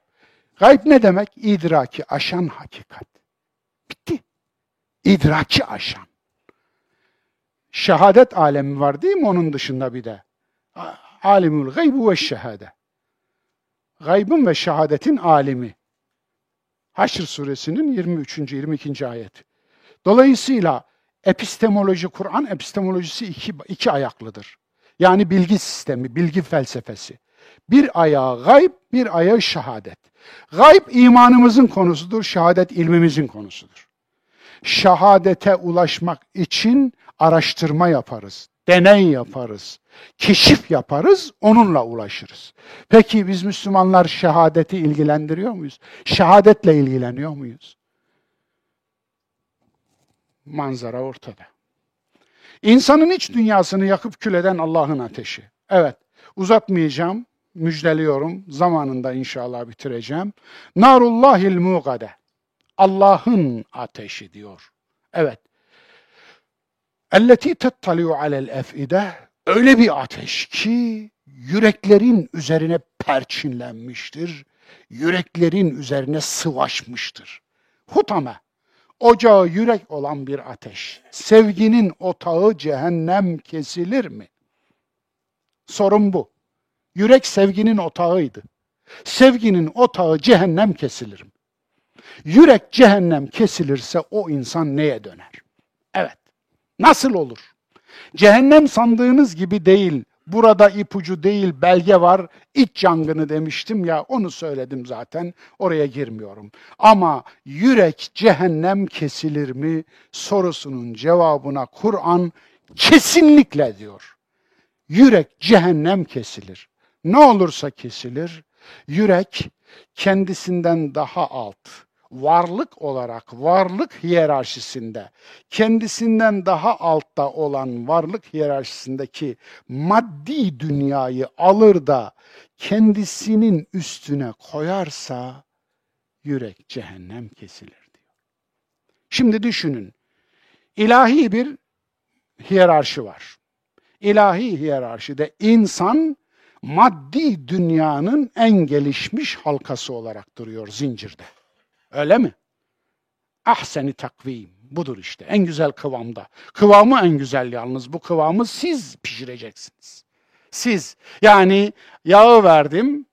[SPEAKER 1] Gayb ne demek? İdraki aşan hakikat. Bitti idraki aşan. Şehadet alemi var değil mi onun dışında bir de? Alimul gaybu ve şehade. Gaybın ve şehadetin alimi. Haşr suresinin 23. 22. ayet. Dolayısıyla epistemoloji, Kur'an epistemolojisi iki, iki ayaklıdır. Yani bilgi sistemi, bilgi felsefesi. Bir ayağı gayb, bir ayağı şehadet. Gayb imanımızın konusudur, şehadet ilmimizin konusudur şehadete ulaşmak için araştırma yaparız, deney yaparız, keşif yaparız, onunla ulaşırız. Peki biz Müslümanlar şehadeti ilgilendiriyor muyuz? Şehadetle ilgileniyor muyuz? Manzara ortada. İnsanın iç dünyasını yakıp kül eden Allah'ın ateşi. Evet, uzatmayacağım, müjdeliyorum. Zamanında inşallah bitireceğim. Narullahil muqade. Allah'ın ateşi diyor. Evet. Elleti tettaliu alel efide öyle bir ateş ki yüreklerin üzerine perçinlenmiştir. Yüreklerin üzerine sıvaşmıştır. Hutame, ocağı yürek olan bir ateş. Sevginin otağı cehennem kesilir mi? Sorun bu. Yürek sevginin otağıydı. Sevginin otağı cehennem kesilir mi? Yürek cehennem kesilirse o insan neye döner? Evet. Nasıl olur? Cehennem sandığınız gibi değil. Burada ipucu değil belge var. İç yangını demiştim ya onu söyledim zaten. Oraya girmiyorum. Ama yürek cehennem kesilir mi sorusunun cevabına Kur'an kesinlikle diyor. Yürek cehennem kesilir. Ne olursa kesilir. Yürek kendisinden daha alt varlık olarak varlık hiyerarşisinde kendisinden daha altta olan varlık hiyerarşisindeki maddi dünyayı alır da kendisinin üstüne koyarsa yürek cehennem kesilir diyor. Şimdi düşünün. İlahi bir hiyerarşi var. İlahi hiyerarşide insan maddi dünyanın en gelişmiş halkası olarak duruyor zincirde. Öyle mi? Ahseni takvim. Budur işte. En güzel kıvamda. Kıvamı en güzel yalnız. Bu kıvamı siz pişireceksiniz. Siz. Yani yağı verdim,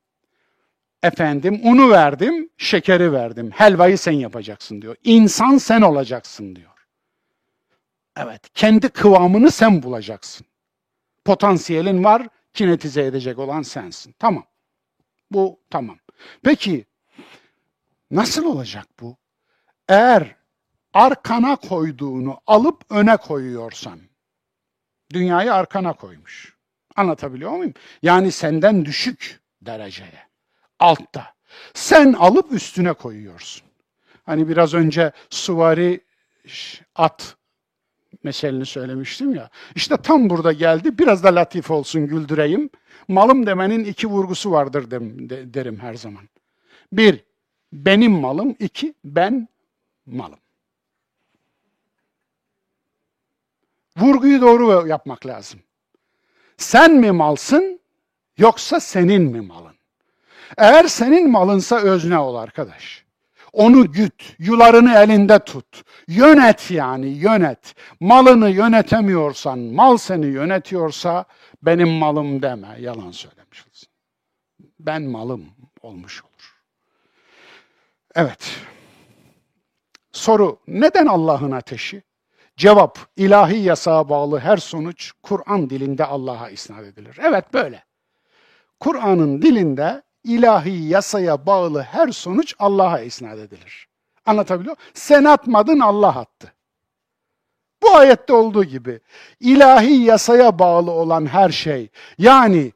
[SPEAKER 1] efendim unu verdim, şekeri verdim. Helvayı sen yapacaksın diyor. İnsan sen olacaksın diyor. Evet, kendi kıvamını sen bulacaksın. Potansiyelin var, kinetize edecek olan sensin. Tamam. Bu tamam. Peki Nasıl olacak bu? Eğer arkana koyduğunu alıp öne koyuyorsan, dünyayı arkana koymuş. Anlatabiliyor muyum? Yani senden düşük dereceye, altta. Sen alıp üstüne koyuyorsun. Hani biraz önce suvari at meselini söylemiştim ya. İşte tam burada geldi. Biraz da latif olsun güldüreyim. Malım demenin iki vurgusu vardır derim her zaman. Bir, benim malım. iki ben malım. Vurguyu doğru yapmak lazım. Sen mi malsın yoksa senin mi malın? Eğer senin malınsa özne ol arkadaş. Onu güt, yularını elinde tut. Yönet yani, yönet. Malını yönetemiyorsan, mal seni yönetiyorsa benim malım deme, yalan söylemiş olsun. Ben malım olmuş olur. Evet. Soru, neden Allah'ın ateşi? Cevap, ilahi yasağa bağlı her sonuç Kur'an dilinde Allah'a isnat edilir. Evet böyle. Kur'an'ın dilinde ilahi yasaya bağlı her sonuç Allah'a isnat edilir. Anlatabiliyor muyum? Sen atmadın Allah attı. Bu ayette olduğu gibi ilahi yasaya bağlı olan her şey yani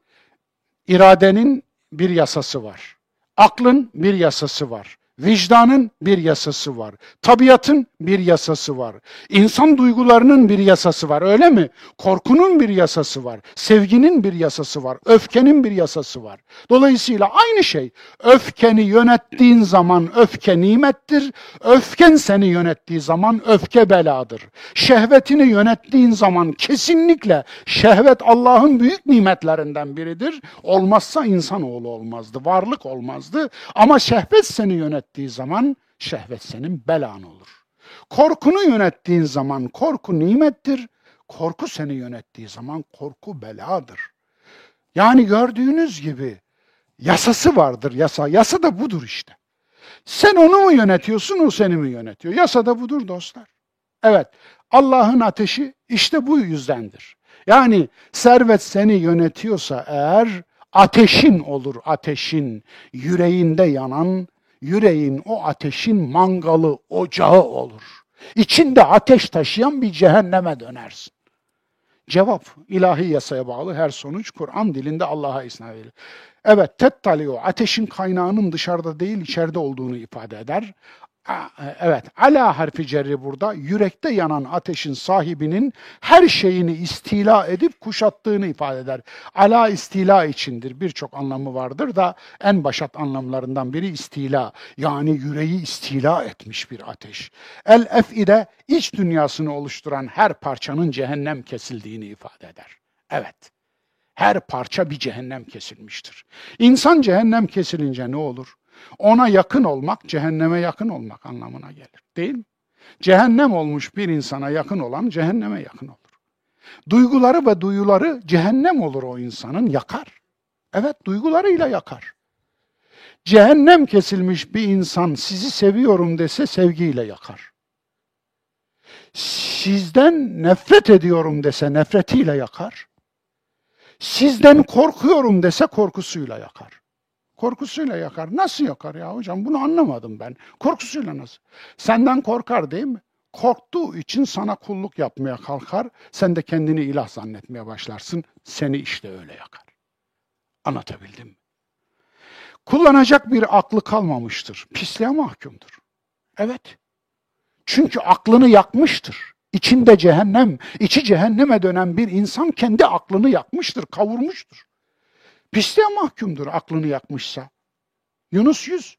[SPEAKER 1] iradenin bir yasası var. Aklın bir yasası var. Vicdanın bir yasası var. Tabiatın bir yasası var. İnsan duygularının bir yasası var öyle mi? Korkunun bir yasası var. Sevginin bir yasası var. Öfkenin bir yasası var. Dolayısıyla aynı şey. Öfkeni yönettiğin zaman öfke nimettir. Öfken seni yönettiği zaman öfke beladır. Şehvetini yönettiğin zaman kesinlikle şehvet Allah'ın büyük nimetlerinden biridir. Olmazsa insanoğlu olmazdı. Varlık olmazdı. Ama şehvet seni yönet yönettiği zaman şehvet senin belan olur. Korkunu yönettiğin zaman korku nimettir. Korku seni yönettiği zaman korku beladır. Yani gördüğünüz gibi yasası vardır yasa. Yasa da budur işte. Sen onu mu yönetiyorsun, o seni mi yönetiyor? Yasa da budur dostlar. Evet, Allah'ın ateşi işte bu yüzdendir. Yani servet seni yönetiyorsa eğer ateşin olur, ateşin yüreğinde yanan yüreğin o ateşin mangalı, ocağı olur. İçinde ateş taşıyan bir cehenneme dönersin. Cevap ilahi yasaya bağlı her sonuç Kur'an dilinde Allah'a isnat edilir. Evet, tettaliyo ateşin kaynağının dışarıda değil içeride olduğunu ifade eder. Evet, ala harfi cerri burada yürekte yanan ateşin sahibinin her şeyini istila edip kuşattığını ifade eder. Ala istila içindir. Birçok anlamı vardır da en başat anlamlarından biri istila. Yani yüreği istila etmiş bir ateş. El efide iç dünyasını oluşturan her parçanın cehennem kesildiğini ifade eder. Evet. Her parça bir cehennem kesilmiştir. İnsan cehennem kesilince ne olur? Ona yakın olmak, cehenneme yakın olmak anlamına gelir. Değil mi? Cehennem olmuş bir insana yakın olan cehenneme yakın olur. Duyguları ve duyuları cehennem olur o insanın, yakar. Evet, duygularıyla yakar. Cehennem kesilmiş bir insan sizi seviyorum dese sevgiyle yakar. Sizden nefret ediyorum dese nefretiyle yakar. Sizden korkuyorum dese korkusuyla yakar. Korkusuyla yakar. Nasıl yakar ya hocam? Bunu anlamadım ben. Korkusuyla nasıl? Senden korkar değil mi? Korktuğu için sana kulluk yapmaya kalkar. Sen de kendini ilah zannetmeye başlarsın. Seni işte öyle yakar. Anlatabildim mi? Kullanacak bir aklı kalmamıştır. Pisliğe mahkumdur. Evet. Çünkü aklını yakmıştır. İçinde cehennem, içi cehenneme dönen bir insan kendi aklını yakmıştır, kavurmuştur. Pisliğe mahkumdur aklını yakmışsa. Yunus 100.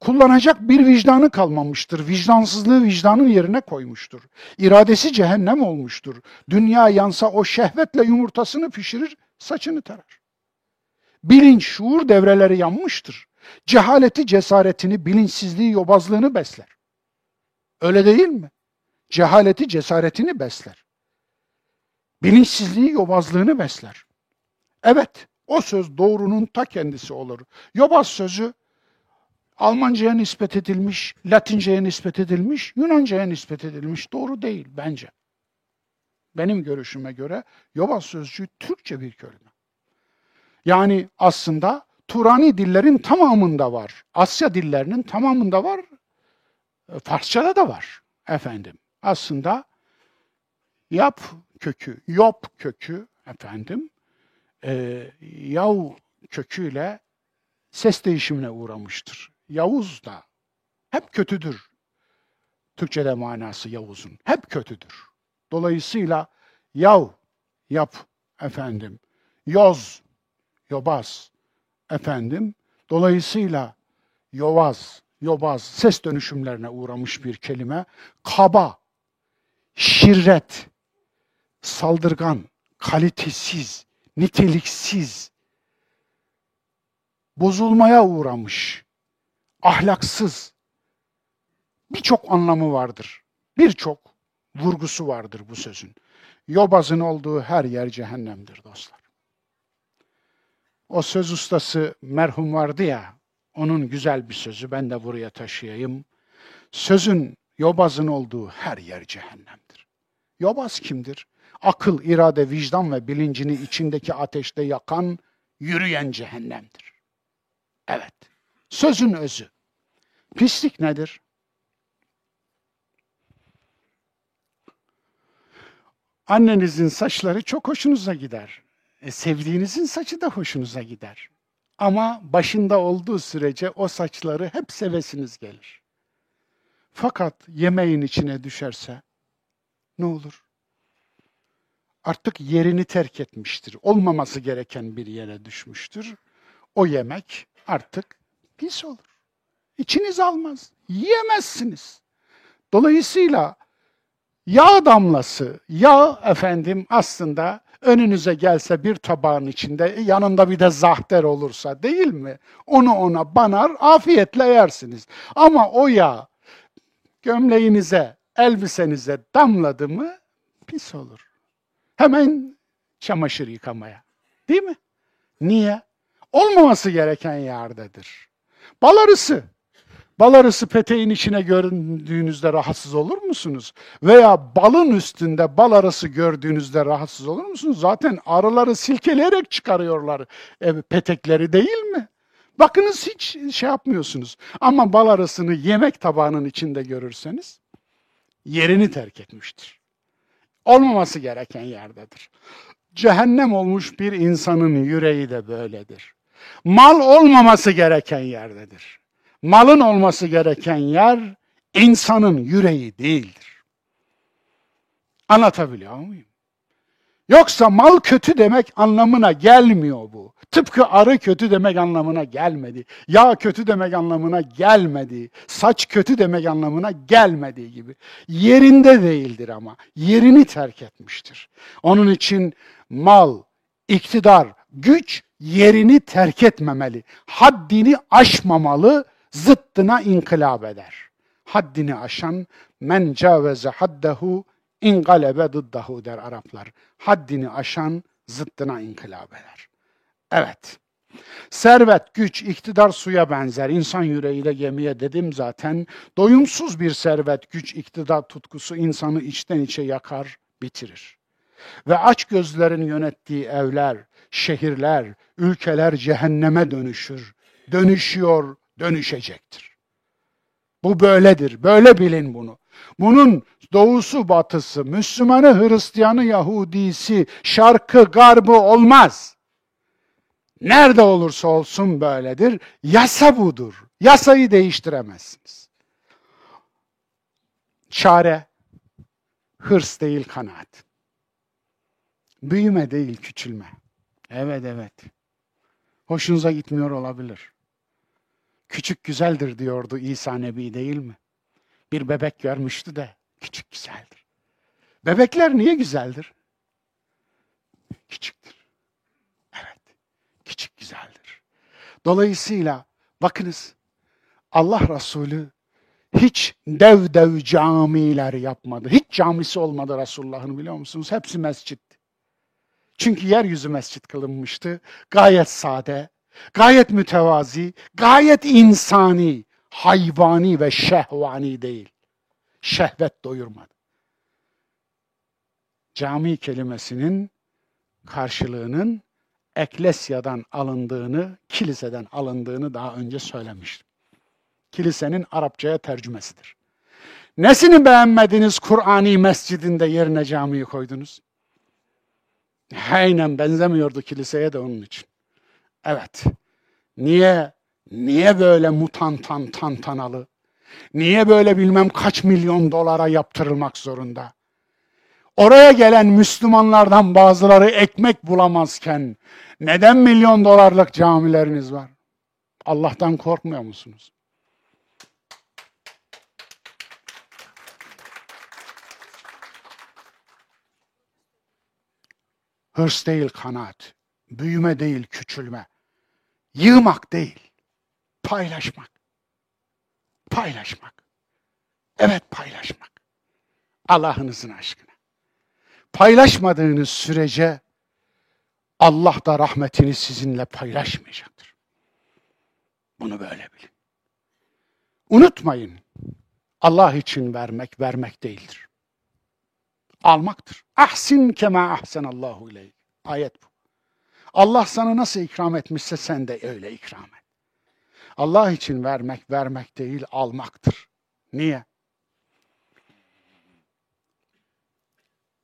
[SPEAKER 1] Kullanacak bir vicdanı kalmamıştır. Vicdansızlığı vicdanın yerine koymuştur. İradesi cehennem olmuştur. Dünya yansa o şehvetle yumurtasını pişirir, saçını tarar. Bilinç, şuur devreleri yanmıştır. Cehaleti, cesaretini, bilinçsizliği, yobazlığını besler. Öyle değil mi? Cehaleti, cesaretini besler. Bilinçsizliği, yobazlığını besler. Evet, o söz doğrunun ta kendisi olur. Yobaz sözü Almanca'ya nispet edilmiş, Latince'ye nispet edilmiş, Yunanca'ya nispet edilmiş. Doğru değil bence. Benim görüşüme göre yobaz sözcüğü Türkçe bir kelime. Yani aslında Turani dillerin tamamında var. Asya dillerinin tamamında var. E, Farsçada da var efendim. Aslında yap kökü, yop kökü efendim e, yav köküyle ses değişimine uğramıştır. Yavuz da hep kötüdür. Türkçe'de manası Yavuz'un. Hep kötüdür. Dolayısıyla yav, yap efendim, yoz, yobaz efendim. Dolayısıyla yovaz, yobaz ses dönüşümlerine uğramış bir kelime. Kaba, şirret, saldırgan, kalitesiz, niteliksiz, bozulmaya uğramış, ahlaksız birçok anlamı vardır. Birçok vurgusu vardır bu sözün. Yobazın olduğu her yer cehennemdir dostlar. O söz ustası merhum vardı ya, onun güzel bir sözü ben de buraya taşıyayım. Sözün yobazın olduğu her yer cehennemdir. Yobaz kimdir? Akıl, irade, vicdan ve bilincini içindeki ateşte yakan, yürüyen cehennemdir. Evet, sözün özü. Pislik nedir? Annenizin saçları çok hoşunuza gider. E, sevdiğinizin saçı da hoşunuza gider. Ama başında olduğu sürece o saçları hep sevesiniz gelir. Fakat yemeğin içine düşerse ne olur? Artık yerini terk etmiştir. Olmaması gereken bir yere düşmüştür. O yemek artık pis olur. İçiniz almaz. Yiyemezsiniz. Dolayısıyla yağ damlası, yağ efendim aslında önünüze gelse bir tabağın içinde yanında bir de zahter olursa değil mi? Onu ona banar afiyetle yersiniz. Ama o yağ gömleğinize, elbisenize damladı mı pis olur. Hemen çamaşır yıkamaya. Değil mi? Niye? Olmaması gereken yerdedir. Bal arısı. Bal arısı peteğin içine gördüğünüzde rahatsız olur musunuz? Veya balın üstünde bal arısı gördüğünüzde rahatsız olur musunuz? Zaten arıları silkeleyerek çıkarıyorlar e, petekleri değil mi? Bakınız hiç şey yapmıyorsunuz. Ama bal arısını yemek tabağının içinde görürseniz yerini terk etmiştir. Olmaması gereken yerdedir. Cehennem olmuş bir insanın yüreği de böyledir. Mal olmaması gereken yerdedir. Malın olması gereken yer insanın yüreği değildir. Anlatabiliyor muyum? Yoksa mal kötü demek anlamına gelmiyor bu. Tıpkı arı kötü demek anlamına gelmedi. Yağ kötü demek anlamına gelmedi. Saç kötü demek anlamına gelmediği gibi. Yerinde değildir ama. Yerini terk etmiştir. Onun için mal, iktidar, güç yerini terk etmemeli. Haddini aşmamalı, zıttına inkılap eder. Haddini aşan men caveze haddehu ingalebe dıddahu der Araplar. Haddini aşan zıttına inkılap eder. Evet. Servet, güç, iktidar suya benzer. İnsan yüreğiyle gemiye dedim zaten. Doyumsuz bir servet, güç, iktidar tutkusu insanı içten içe yakar, bitirir. ve aç gözlerin yönettiği evler, şehirler, ülkeler cehenneme dönüşür. Dönüşüyor, dönüşecektir. Bu böyledir. Böyle bilin bunu. Bunun doğusu batısı, Müslümanı, Hristiyanı, Yahudisi, şarkı, garbı olmaz. Nerede olursa olsun böyledir. Yasa budur. Yasayı değiştiremezsiniz. Çare hırs değil kanaat. Büyüme değil küçülme. Evet evet. Hoşunuza gitmiyor olabilir. Küçük güzeldir diyordu İsa Nebi değil mi? Bir bebek görmüştü de küçük güzeldir. Bebekler niye güzeldir? Küçüktür. Evet. Küçük güzeldir. Dolayısıyla bakınız Allah Resulü hiç dev dev camiler yapmadı. Hiç camisi olmadı Resulullah'ın biliyor musunuz? Hepsi mescit. Çünkü yeryüzü mescit kılınmıştı. Gayet sade, gayet mütevazi, gayet insani, hayvani ve şehvani değil. Şehvet doyurmadı. Cami kelimesinin karşılığının eklesyadan alındığını, kiliseden alındığını daha önce söylemiştim. Kilisenin Arapçaya tercümesidir. Nesini beğenmediniz Kur'ani mescidinde yerine camiyi koydunuz? Aynen benzemiyordu kiliseye de onun için. Evet. Niye niye böyle mutantan tantanalı? Niye böyle bilmem kaç milyon dolara yaptırılmak zorunda? Oraya gelen Müslümanlardan bazıları ekmek bulamazken neden milyon dolarlık camileriniz var? Allah'tan korkmuyor musunuz? Hırs değil kanaat, büyüme değil küçülme, yığmak değil, paylaşmak. Paylaşmak. Evet paylaşmak. Allah'ınızın aşkına. Paylaşmadığınız sürece Allah da rahmetini sizinle paylaşmayacaktır. Bunu böyle bilin. Unutmayın. Allah için vermek, vermek değildir. Almaktır. Ahsin kema ahsenallahu ileyk. Ayet bu. Allah sana nasıl ikram etmişse sen de öyle ikram et. Allah için vermek, vermek değil, almaktır. Niye?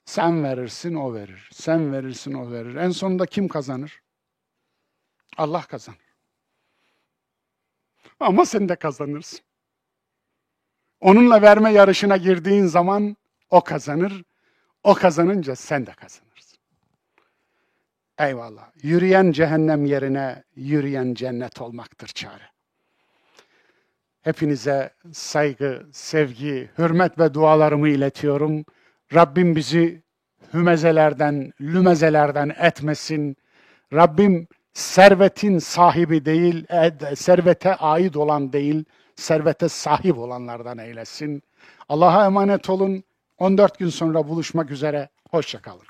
[SPEAKER 1] Sen verirsin, o verir. Sen verirsin, o verir. En sonunda kim kazanır? Allah kazanır. Ama sen de kazanırsın. Onunla verme yarışına girdiğin zaman o kazanır. O kazanınca sen de kazanırsın. Eyvallah. Yürüyen cehennem yerine yürüyen cennet olmaktır çare. Hepinize saygı, sevgi, hürmet ve dualarımı iletiyorum. Rabbim bizi hümezelerden, lümezelerden etmesin. Rabbim servetin sahibi değil, servete ait olan değil, servete sahip olanlardan eylesin. Allah'a emanet olun. 14 gün sonra buluşmak üzere. Hoşçakalın.